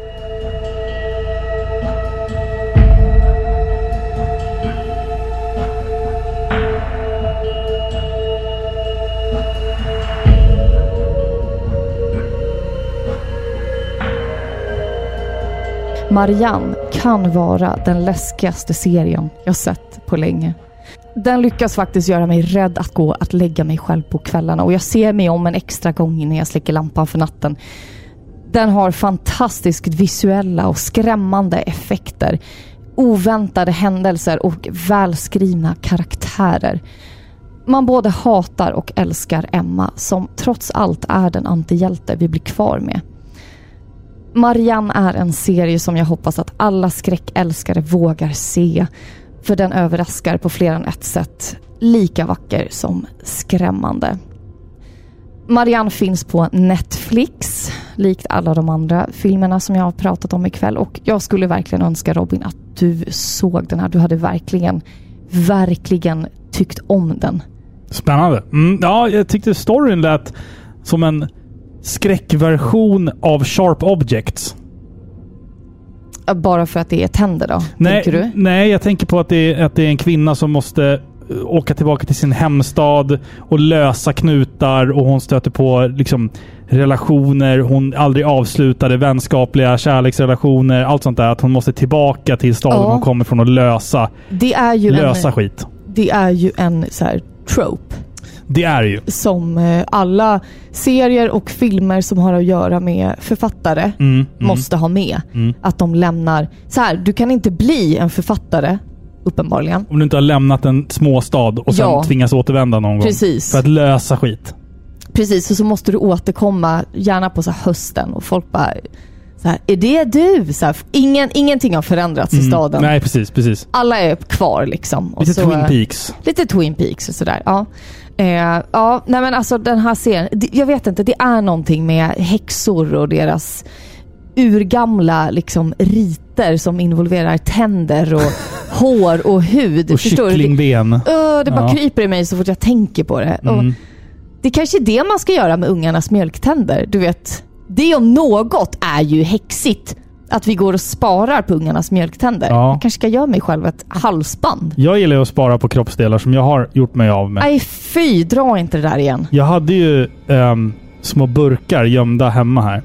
Marianne kan vara den läskigaste serien jag sett på länge. Den lyckas faktiskt göra mig rädd att gå att lägga mig själv på kvällarna och jag ser mig om en extra gång innan jag släcker lampan för natten. Den har fantastiskt visuella och skrämmande effekter, oväntade händelser och välskrivna karaktärer. Man både hatar och älskar Emma som trots allt är den antihjälte vi blir kvar med. Marianne är en serie som jag hoppas att alla skräckälskare vågar se. För den överraskar på fler än ett sätt. Lika vacker som skrämmande. Marianne finns på Netflix, likt alla de andra filmerna som jag har pratat om ikväll. Och jag skulle verkligen önska Robin att du såg den här. Du hade verkligen, verkligen tyckt om den. Spännande. Mm, ja, jag tyckte storyn lät som en skräckversion av Sharp Objects. Bara för att det är tänder då? Nej, nej jag tänker på att det, är, att det är en kvinna som måste eh, åka tillbaka till sin hemstad och lösa knutar och hon stöter på liksom relationer hon aldrig avslutade, vänskapliga kärleksrelationer, allt sånt där. Att hon måste tillbaka till staden Ja. hon kommer från och lösa, Det är ju lösa en, skit. Det är ju en så här trope Det är det ju. som eh, alla serier och filmer som har att göra med författare Mm, mm. måste ha med. Mm. Att de lämnar... Så här, du kan inte bli en författare, uppenbarligen. Om du inte har lämnat en småstad och sen Ja. tvingas återvända någon Precis. gång. För att lösa skit. Precis, och så måste du återkomma, gärna på så hösten och folk bara... Så här, är det du? Så här, ingen, ingenting har förändrats i Mm. staden. Nej, precis. precis. Alla är kvar liksom. Lite så, Twin eh, Peaks. Lite Twin Peaks och sådär. Ja. Eh, ja, nej men alltså den här serien. Jag vet inte, det är någonting med häxor och deras urgamla liksom, riter som involverar tänder och hår och hud. Och Förstår du? Det, kycklingben. Öh, det bara Ja. kryper i mig så fort jag tänker på det. Och Mm. det kanske är det man ska göra med ungarnas mjölktänder. Du vet, det om något är ju häxigt. Att vi går och sparar på ungarnas mjölktänder. Ja. Jag kanske ska göra mig själv ett halsband. Jag gillar att spara på kroppsdelar som jag har gjort mig av med. Nej fy, dra inte det där igen. Jag hade ju ehm, små burkar gömda hemma här.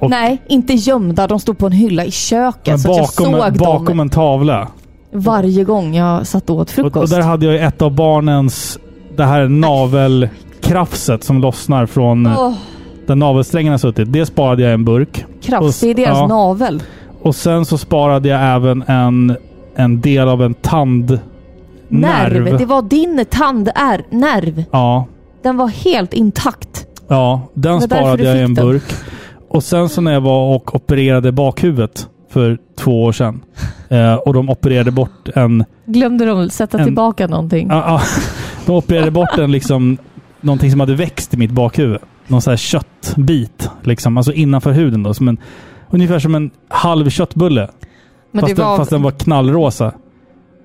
Och Nej, inte gömda. De stod på en hylla i köket. men så att jag bakom, såg bakom dem en tavla. varje gång jag satt och åt Och, och frukost. där hade jag ett av barnens... Det här navelkrafset som lossnar från Åh, där navelsträngen har suttit. Det sparade jag i en burk. det är deras ja. navel. Och sen så sparade jag även en, en del av en tandnerv. Nerv. Det var din tandnerv. Ja, Den var helt intakt. ja, den sparade jag i en den. burk. Och sen så när jag var och opererade bakhuvudet för två år sedan. Eh, och de opererade bort en... Glömde de sätta En- tillbaka någonting? Ja, de opererade bort en liksom... Någonting som hade växt i mitt bakhuvud. Någon sån här köttbit. Liksom, alltså innanför huden då. Som en, ungefär som en halv köttbulle. Men fast, var- den, fast den var knallrosa.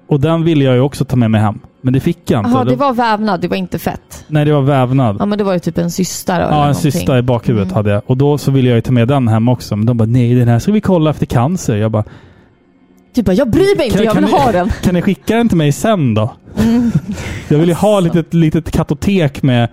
Och den ville jag ju också ta med mig hem. Men det fick jag inte. Jaha, det var vävnad, det var inte fett. Nej, det var vävnad. Ja, men det var ju typ en cysta då, Ja, en någonting. cysta i bakhuvudet Mm. hade jag. Och då så ville jag ju ta med den hem också. Men de bara, nej den här ska vi kolla efter cancer. Jag bara, Typ bara, jag bryr mig inte, jag vill ni, ha den. Kan ni skicka den till mig sen då? Mm. Jag vill ju ha ett litet, litet kartotek med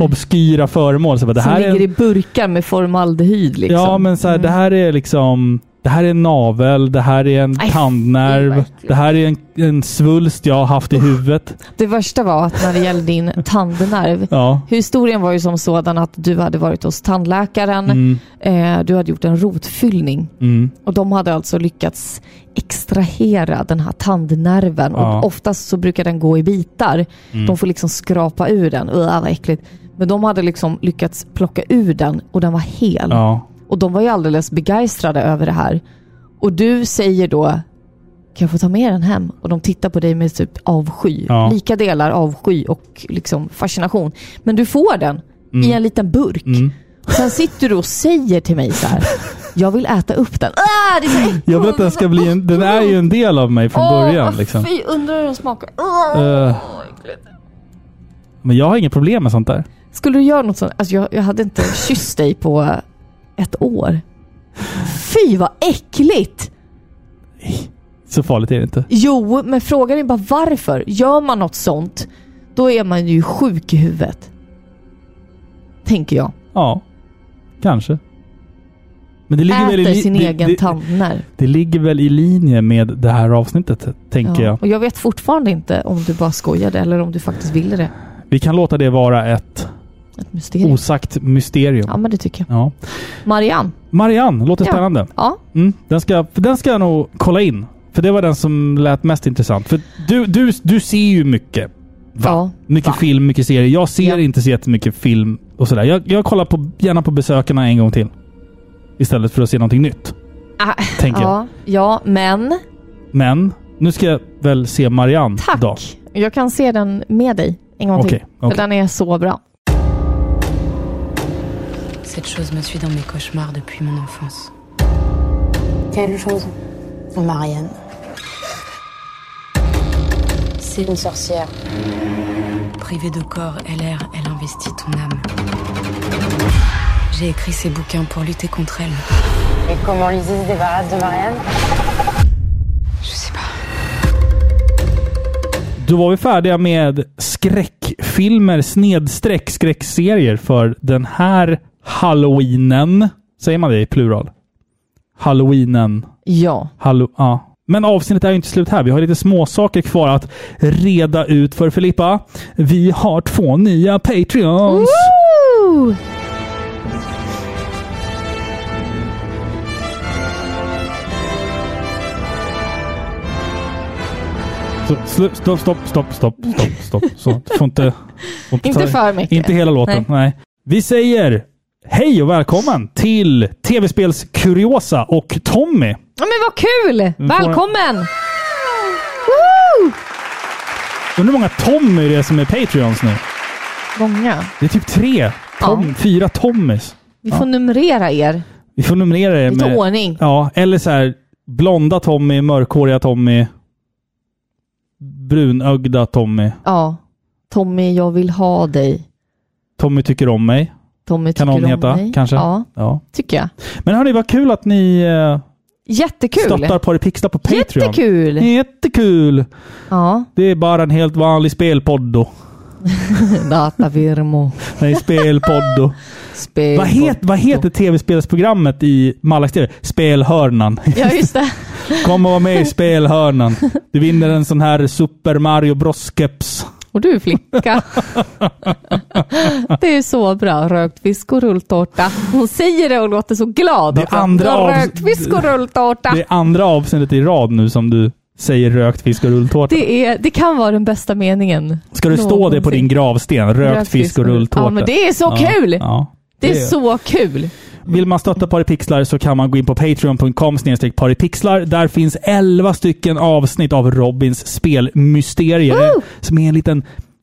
obskyra föremål. Så bara, det Som här är ligger en, i burkar med formaldehyd liksom. Ja, men så här, det här är liksom... Det här är en navel, det här är en Nej, tandnerv, det här är en, en svulst jag har haft i huvudet. Det värsta var att när det gällde din tandnerv, Ja. historien var ju som sådan att du hade varit hos tandläkaren, Mm. eh, du hade gjort en rotfyllning Mm. och de hade alltså lyckats extrahera den här tandnerven Ja. och oftast så brukar den gå i bitar. Mm. De får liksom skrapa ur den. Ugh, vad äckligt. Men de hade liksom lyckats plocka ur den och den var hel. Ja. Och de var ju alldeles begeistrade över det här. Och du säger då, kan jag få ta med den hem? Och de tittar på dig med typ avsky. Ja. Lika delar avsky och liksom fascination. Men du får den i Mm. en liten burk. Mm. Sen sitter du och säger till mig så här, jag vill äta upp den. Ah, det är så. Jag vill att den ska bli en... Den är ju en del av mig från Åh, början. Liksom. Fy, undrar hur den smakar. Eh. äckligt. Men jag har inga problem med sånt där. Skulle du göra något sånt? Alltså jag, jag hade inte kysst dig på ett år. Fy vad äckligt! Så farligt är det inte. Jo, men frågan är bara varför? Gör man något sånt, då är man ju sjuk i huvudet. Tänker jag. Ja, kanske. Men det ligger, väl i, Äter sin det, egen det, tandnerv. det ligger väl i linje med det här avsnittet, tänker Ja. jag. Och jag vet fortfarande inte om du bara skojade eller om du faktiskt ville det. Vi kan låta det vara ett Ett mysterium. osagt mysterium. Ja, men det tycker jag. Ja. Marianne. Marianne, låter Ja. spännande. Ja. Mm, den, ska, den ska jag nog kolla in. För det var den som lät mest intressant. För du, du, du ser ju mycket. Va? Ja. Mycket film, mycket serier. Jag ser inte så jättemycket film och sådär. Jag, jag kollar på, gärna på besökarna en gång till. Istället för att se någonting nytt. Ah, Tänker jag. ja, ja, men Men nu ska jag väl se Marianne Tack. då. jag kan se den med dig en gång Okej, till. För okej. den är så bra. Cette chose me suit dans mes cauchemars depuis mon enfance. Quelle chose Marianne. C'est une sorcière. Privée de corps et l'air, elle investit ton âme. J'ai écrit ces bouquins pour lutter contre elle. Et comment Lizzie se débarrasse de Marianne Je sais pas. Då var vi färdiga med skräckfilmer snedstreck skräckserier för den här halloweenen. Säger man det i plural? Halloweenen. Ja. Hallo ja. Men avsnittet är ju inte slut här. Vi har lite småsaker kvar att reda ut för Filippa. Vi har två nya Patreons. Woo! Stopp, stopp, stopp, stopp, stopp, stopp. Så, får inte... får Inte ta- för mycket. Inte hela låten, nej. Vi säger hej och välkommen till tv-spels Kuriosa och Tommy. Ja, men vad kul! Vi får- Välkommen! Woo! Undrar hur många Tommy det är som är Patreons nu? Många. Det är typ tre. Tom, Fyra Tommys. Vi får numrera er. Vi får numrera det Lite med... ordning. Ja, eller så här blonda Tommy, mörkhåriga Tommy, brunögda Tommy. Ja. Tommy, jag vill ha dig. Tommy tycker om mig. Tommy kan tycker om heta, mig. kanske. Ja, Ja. tycker jag. Men hörni, vad kul att ni eh, Jättekul! stöttar Paripixlar på Patreon. Jättekul! Jättekul! Ja. Det är bara en helt vanlig spelpodd då. Datafirmo. Nej, spelpodd. Spel Vad, het, vad heter tv-spelsprogrammet i Malax TV? Spelhörnan. Ja, just det. Kom och var med i Spelhörnan. Du vinner en sån här Super Mario Bros-keps. Och du flicka. det är så bra. Rökt fisk och rulltårta. Hon säger det och låter så glad. Det också. andra av- Rökt fisk och rulltårta. Det är andra avsnittet i rad nu som du säger rökt fisk och rulltårta. Det, är, det kan vara den bästa meningen. Ska det stå det på din gravsten? Rökt fisk och rulltårta. Ja, men det är så Ja, kul! Ja, Det är så kul. Vill man stötta Paripixlar så kan man gå in på patreon.com paripixlar. Där finns 11 stycken avsnitt av Robins spelmysterier. Som är en liten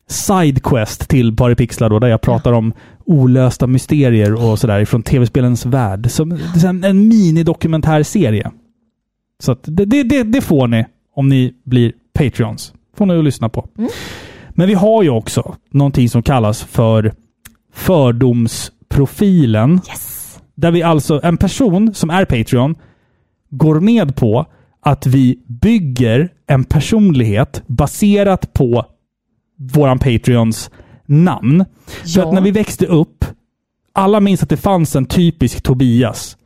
sidequest till Paripixlar då, där jag pratar om olösta mysterier och sådär från tv-spelens värld. Som det är en, en minidokumentärserie. Så det, det, det, får ni om ni blir Patreons. Får ni att lyssna på. Men vi har ju också någonting som kallas för fördomsprofilen. Där vi alltså, en person som är Patreon går med på att vi bygger en personlighet baserat på våran Patreons namn. Ja. att när vi växte upp, alla minns att det fanns en typisk Tobias.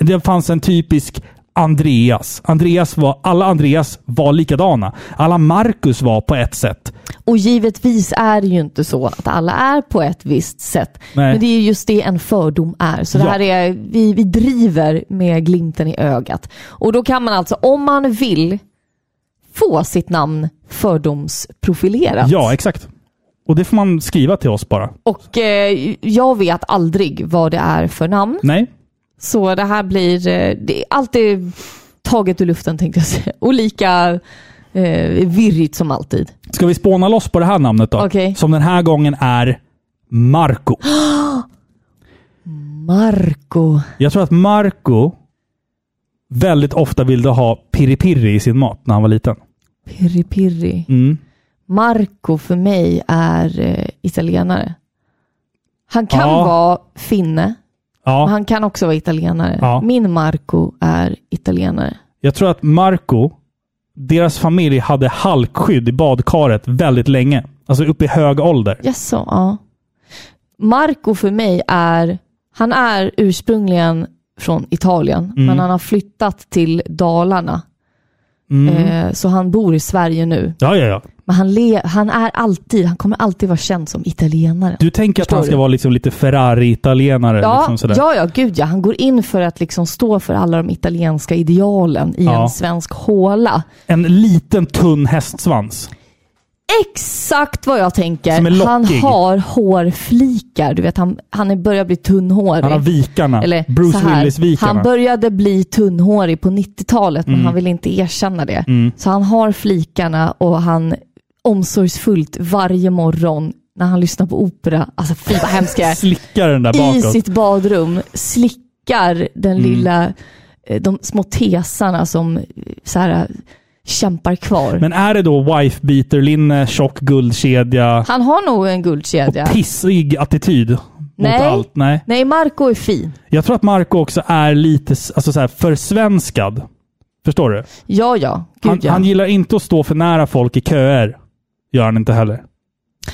Det fanns en typisk Andreas. Andreas var, alla Andreas var likadana. Alla Marcus var på ett sätt. Och givetvis är det ju inte så att alla är på ett visst sätt. Nej. Men det är just det en fördom är. Så det Ja. här är, vi, vi driver med glimten i ögat. Och då kan man alltså, om man vill, få sitt namn fördomsprofilerat. Ja, exakt. Och det får man skriva till oss bara. Och eh, jag vet aldrig vad det är för namn. Nej. Så det här blir, eh, det är alltid taget ur luften tänkte jag säga. Och lika eh, virrigt som alltid. Ska vi spåna loss på det här namnet då? Okej. Som den här gången är Marco. Marco. Jag tror att Marco väldigt ofta ville ha piri-piri i sin mat när han var liten. Pirri pirri. Mm. Marco för mig är eh, italienare. Han kan Ja. vara finne, Ja. men han kan också vara italienare. Ja. Min Marco är italienare. Jag tror att Marco, deras familj hade halkskydd i badkaret väldigt länge. Alltså upp i hög ålder. Jaså, ja. Marco för mig är, han är ursprungligen från Italien, Mm. men han har flyttat till Dalarna. Mm. Eh, så han bor i Sverige nu. Ja, ja, ja. Men han, le, han är alltid, han kommer alltid vara känd som italienare. Du tänker att Förstår han ska du? vara liksom lite Ferrari-italienare? Ja, liksom ja, ja, gud ja. Han går in för att liksom stå för alla de italienska idealen i Ja. en svensk håla. En liten tunn hästsvans. Exakt vad jag tänker. Han har hårflikar. Du vet, han, han börjar bli tunnhårig. Han har vikarna. Eller Bruce Willis-vikarna. Han började bli tunnhårig på 90-talet, men Mm. han vill inte erkänna det. Mm. Så han har flikarna och han omsorgsfullt varje morgon när han lyssnar på opera, alltså fy vad hemskt jag. Slickar den där i bakåt. sitt badrum slickar den Mm. lilla, eh, de små tesarna som eh, så här, kämpar kvar. Men är det då wife-beater-linne, tjock guldkedja Han har nog en guldkedja. och pissig attityd Nej. allt? Nej. Nej, Marco är fin. Jag tror att Marco också är lite alltså så här, försvenskad. Förstår du? Ja, ja. Gud, Han, ja. han gillar inte att stå för nära folk i köer. Gör han inte heller.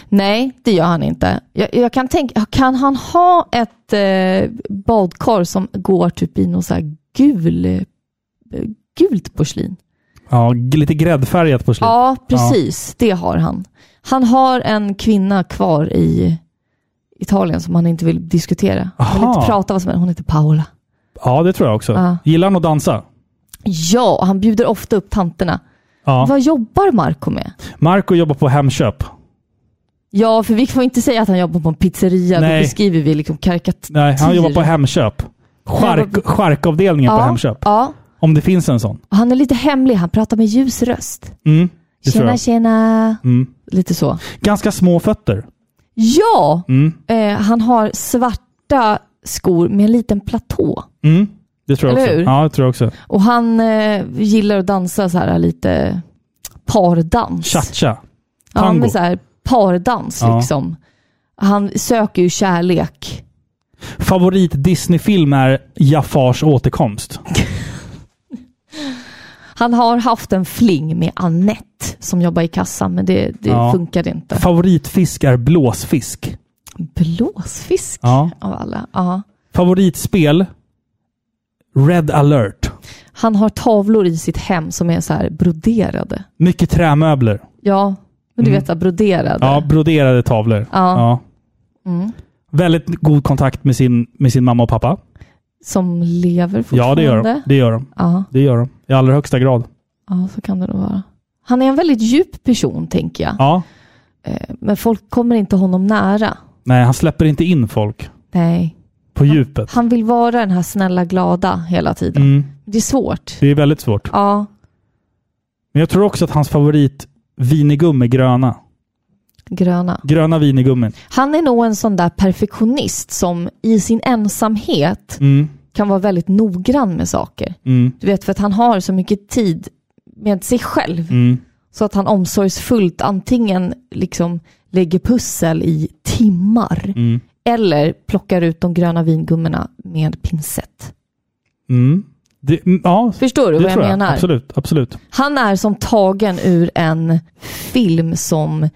Nej, det gör han inte. Jag, jag kan tänka, kan han ha ett eh, badkar som går typ i något så här gul, eh, gult porslin? Ja, lite gräddfärgat på slutet. Ja, precis. Det har han. Han har en kvinna kvar i Italien som han inte vill diskutera. Han vill Aha. inte prata vad som helst. Hon heter Paola. Ja, det tror jag också. Ja. Gillar han att dansa? Ja, han bjuder ofta upp tanterna. Ja. Vad jobbar Marco med? Marco jobbar på Hemköp. Ja, för vi får inte säga att han jobbar på en pizzeria. Nej. Då beskriver vi liksom karikatyr. Nej, han jobbar på Hemköp. Chark, charkavdelningen på Ja, Hemköp. Ja, Om det finns en sån. han är lite hemlig. Han pratar med ljus röst. Mm, Tjena, tjena. Mm. Lite så. Ganska små fötter. Ja, Mm. eh, han har svarta skor med en liten platå. Mm. Det tror jag Eller också. hur? Ja, det tror jag också. Och han eh, gillar att dansa så här lite pardans. Cha-cha. Ja, Tango. men så här pardans Ja. liksom. Han söker ju kärlek. Favorit Disney-film är Jafars återkomst. Han har haft en fling med Annette som jobbar i kassan, men det, det Ja. funkade inte. Favoritfisk är blåsfisk. Blåsfisk Ja. av alla. Ja. Favoritspel? Red alert. Han har tavlor i sitt hem som är så här broderade. Mycket trämöbler. Ja, men du Mm. vet, broderade. Ja, broderade tavlor. Ja. Mm. Väldigt god kontakt med sin, med sin mamma och pappa. Som lever Ja, fortfarande. det gör de. Det gör de. Ja. Det gör de. I allra högsta grad. ja, så kan det nog vara. Han är en väldigt djup person, tänker jag. Ja. Eh, Men folk kommer inte honom nära. Nej, han släpper inte in folk Nej. på djupet. Han vill vara den här snälla, glada hela tiden. Mm. Det är svårt. Det är väldigt svårt. Ja, Men jag tror också att hans favorit vinigum är gröna. Gröna. Gröna vinigummin. Han är nog en sån där perfektionist som i sin ensamhet Mm. kan vara väldigt noggrann med saker. Mm. Du vet, för att han har så mycket tid med sig själv. Mm. Så att han omsorgsfullt antingen liksom lägger pussel i timmar Mm. eller plockar ut de gröna vingummorna med pincett. Mm. Det, mm, ja, Förstår du vad jag tror menar? Absolut, absolut. Han är som tagen ur en film som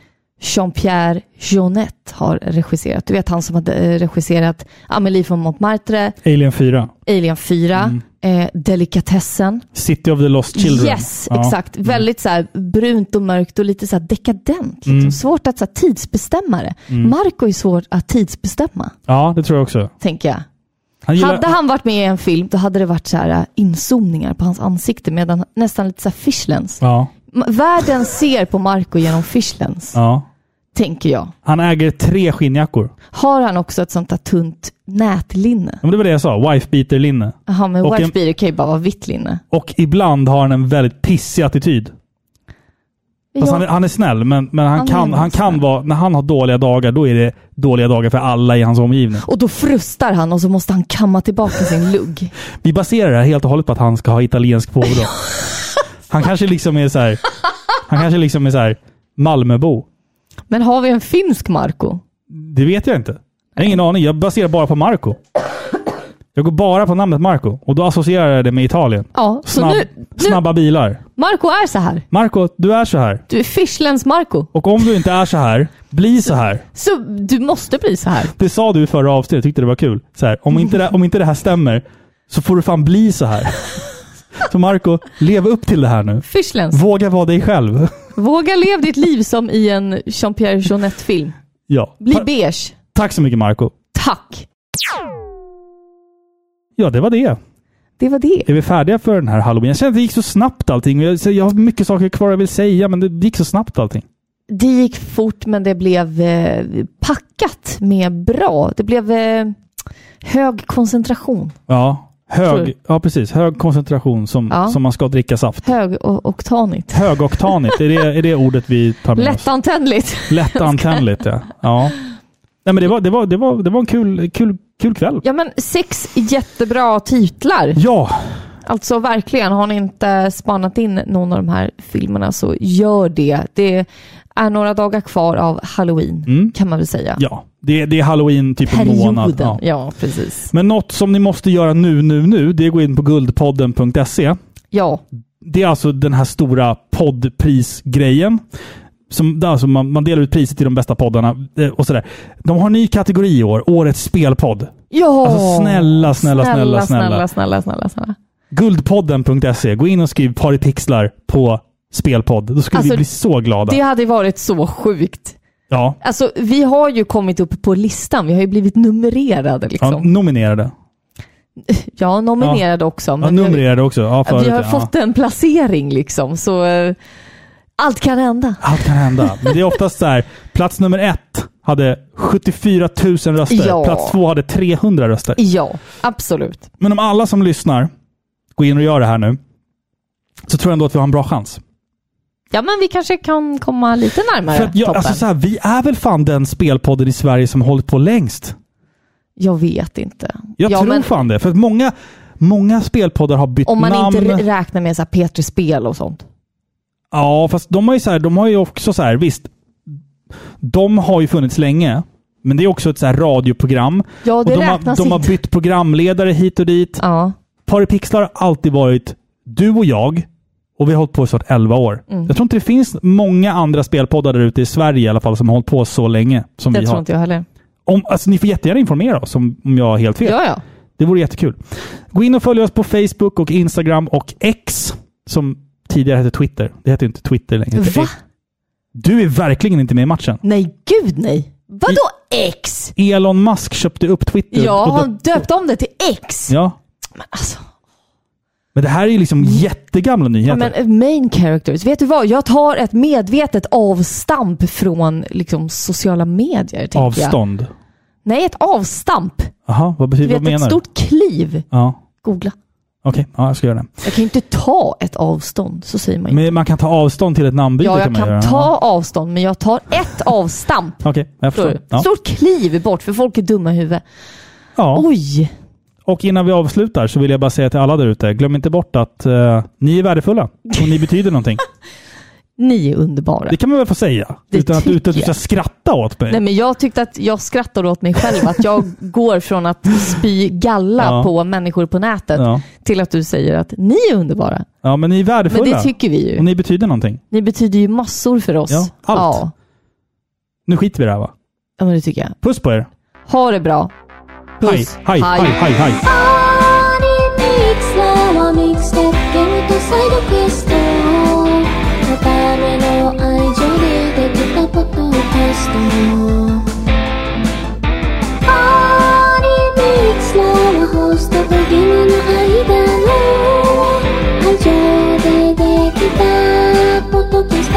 Jean-Pierre Jeunet har regisserat. Du vet han som hade eh, regisserat Amélie från Montmartre, Alien 4. Alien 4, eh, Delikatessen. City of the Lost Children. Yes, Ja. exakt. Väldigt så här brunt och mörkt och lite så här dekadent. Liksom. Mm. Svårt att så här, tidsbestämma det. Mm. Marco är svårt att tidsbestämma, Ja, det tror jag också. tänker jag. Han gillar- Hade han varit med i en film, då hade det varit så här äh, inzoomningar på hans ansikte, medan nästan lite så här fishlens. Ja. Världen ser på Marco genom fishlens, ja. Tänker jag. Han äger tre skinnjackor. Har han också ett sånt där tunt nätlinne? Ja, men det var det jag sa. Wife-beater-linne. Jaha, men Och en- wife beater kan ju bara vara vitt linne. Och ibland har han en väldigt pissig attityd. Fast Ja. han, är, han är snäll, men, men han, Han är kan, nog han kan vara... När han har dåliga dagar, då är det dåliga dagar för alla i hans omgivning. Och då frustar han och så måste han kamma tillbaka sin lugg. Vi baserar det här helt och hållet på att han ska ha italiensk påbrå. han kanske liksom är så här... Han kanske liksom är så här Malmöbo. Men har vi en finsk Marco? Det vet jag inte. Jag har ingen aning. Jag baserar bara på Marco. Jag går bara på namnet Marco och då associerar jag det med Italien. Ja, så Snabb, nu, nu, Snabba bilar. Marco är så här. Marco, du är så här. Du är fishlens Marco. Och om du inte är så här, bli så här. Så du måste bli så här. Det sa du i förra avsnittet, jag tyckte det var kul. Så här, om, inte det, om inte det här stämmer, så får du fan bli så här. Så Marco, lev upp till det här nu. Fishlens. Våga vara dig själv. Våga leva ditt liv som i en Jean-Pierre Jeunet-film. Ja. Bli Ta- beige. tack så mycket Marco. Tack. Ja, det var det. Det var det. Är vi färdiga för den här halloween? Jag känner att det gick så snabbt allting. Jag, har mycket saker kvar jag vill säga, men det gick så snabbt allting. Det gick fort men det blev eh, packat med bra. Det blev eh, hög koncentration. Ja, hög, ja precis. Hög koncentration som, Ja. som man ska dricka saft. Hög och oktanigt. Högoktanigt, är det, är det ordet vi tar med oss? Lättantändligt. Lättantändligt, ja. ja. Nej, men det var, det var, det var, det var en kul, kul, kul kväll. Ja men sex jättebra titlar. Ja. Alltså verkligen, har ni inte spanat in någon av de här filmerna så gör det. Det är några dagar kvar av Halloween kan man väl säga. Mm. Ja, det, det är halloween typ en månad. Perioden. Ja. Ja. precis. Men något som ni måste göra nu, nu, nu, det är att gå in på guldpodden.se. Ja. Det är alltså den här stora poddprisgrejen. Som, alltså man, man delar ut priser till de bästa poddarna eh, och sådär. De har en ny kategori i år, Årets spelpodd. Ja! Alltså snälla, snälla, snälla, snälla. snälla, snälla, snälla, snälla. Guldpodden.se. Gå in och skriv paripixlar på spelpodd. Då skulle Alltså, vi bli så glada. Det hade varit så sjukt. Ja, Alltså, vi har ju kommit upp på listan. Vi har ju blivit numrerade ja, liksom. nominerade. Ja, nominerade också. Ja, Men vi har- numrerade också. Ja, förut, vi har ja. fått en placering liksom, så eh, allt kan hända. Allt kan hända. Men det är oftast så här. Plats nummer ett hade 74 000 röster. Ja. Plats två hade 300 röster. Ja, absolut. Men om alla som lyssnar går in och gör det här nu, så tror jag ändå att vi har en bra chans. Ja, men vi kanske kan komma lite närmare För att jag, toppen. alltså så här, vi är väl fan den spelpodden i Sverige som har hållit på längst? Jag vet inte. Jag ja, tror men fan det. För att många, många spelpoddar har bytt om man namn. inte rä- räknar med så här Petri Spel och sånt. Ja, fast de har ju, så här, de har ju också så här, visst. De har ju funnits länge. Men det är också ett så här radioprogram. Ja, och det de, har, räknas de har bytt programledare hit och dit. Ja. Paripixlar har alltid varit du och jag. Och vi har hållit på i snart 11 år. Mm. Jag tror inte det finns många andra spelpoddar där ute i Sverige i alla fall som har hållit på så länge som Det vi tror har. inte jag heller. Om, alltså, ni får jättegärna informera oss om, om jag har helt fel. Ja, ja. Det vore jättekul. Gå in och följ oss på Facebook och Instagram och X, som tidigare hette Twitter. Det heter inte Twitter längre. Det Va? Du är verkligen inte med i matchen. Nej, gud nej. Vadå X? Elon Musk köpte upp Twitter. Ja, han döpte om det till X. Ja. Men alltså. Men det här är ju liksom jättegamla Ja, nyheter. men eh, main characters. Vet du vad? Jag tar ett medvetet avstamp från liksom, sociala medier. tänker Jag. Avstånd. Nej, ett avstamp. Jaha, vad Du betyder vet, vad ett menar du? stort kliv. Ja, Googla. okej. Ja, jag ska göra det. Jag kan ju inte ta ett avstånd, så säger man ju. Men man kan ta avstånd till ett namnbyte Ja, jag kan kan göra. ta avstånd, men jag tar ett avstamp. Okej, jag Förstår? Ja. Stort kliv bort, för folk är dumma i huvudet. Ja. Oj! Och innan vi avslutar så vill jag bara säga till alla där ute, glöm inte bort att eh, ni är värdefulla och ni betyder någonting. Ni är underbara. Det kan man väl få säga? Det utan att, utan att du ska skratta åt mig. Nej, men jag tyckte att jag skrattade åt mig själv. Att jag går från att spy galla Ja. på människor på nätet Ja. till att du säger att ni är underbara. Ja, men ni är värdefulla. Men det tycker vi ju. Och ni betyder någonting. Ni betyder ju massor för oss. Ja, allt. Ja, Nu skiter vi i det här va? ja men det tycker jag. Puss på er! Ha det bra. Hej, Puss. hej, hej, hej, hej! ミクスラはミックステップゲームとサイドクエストのための愛情でできたポッドキャストアニミクスラはホストとゲームの間の愛情でできたポッドキャスト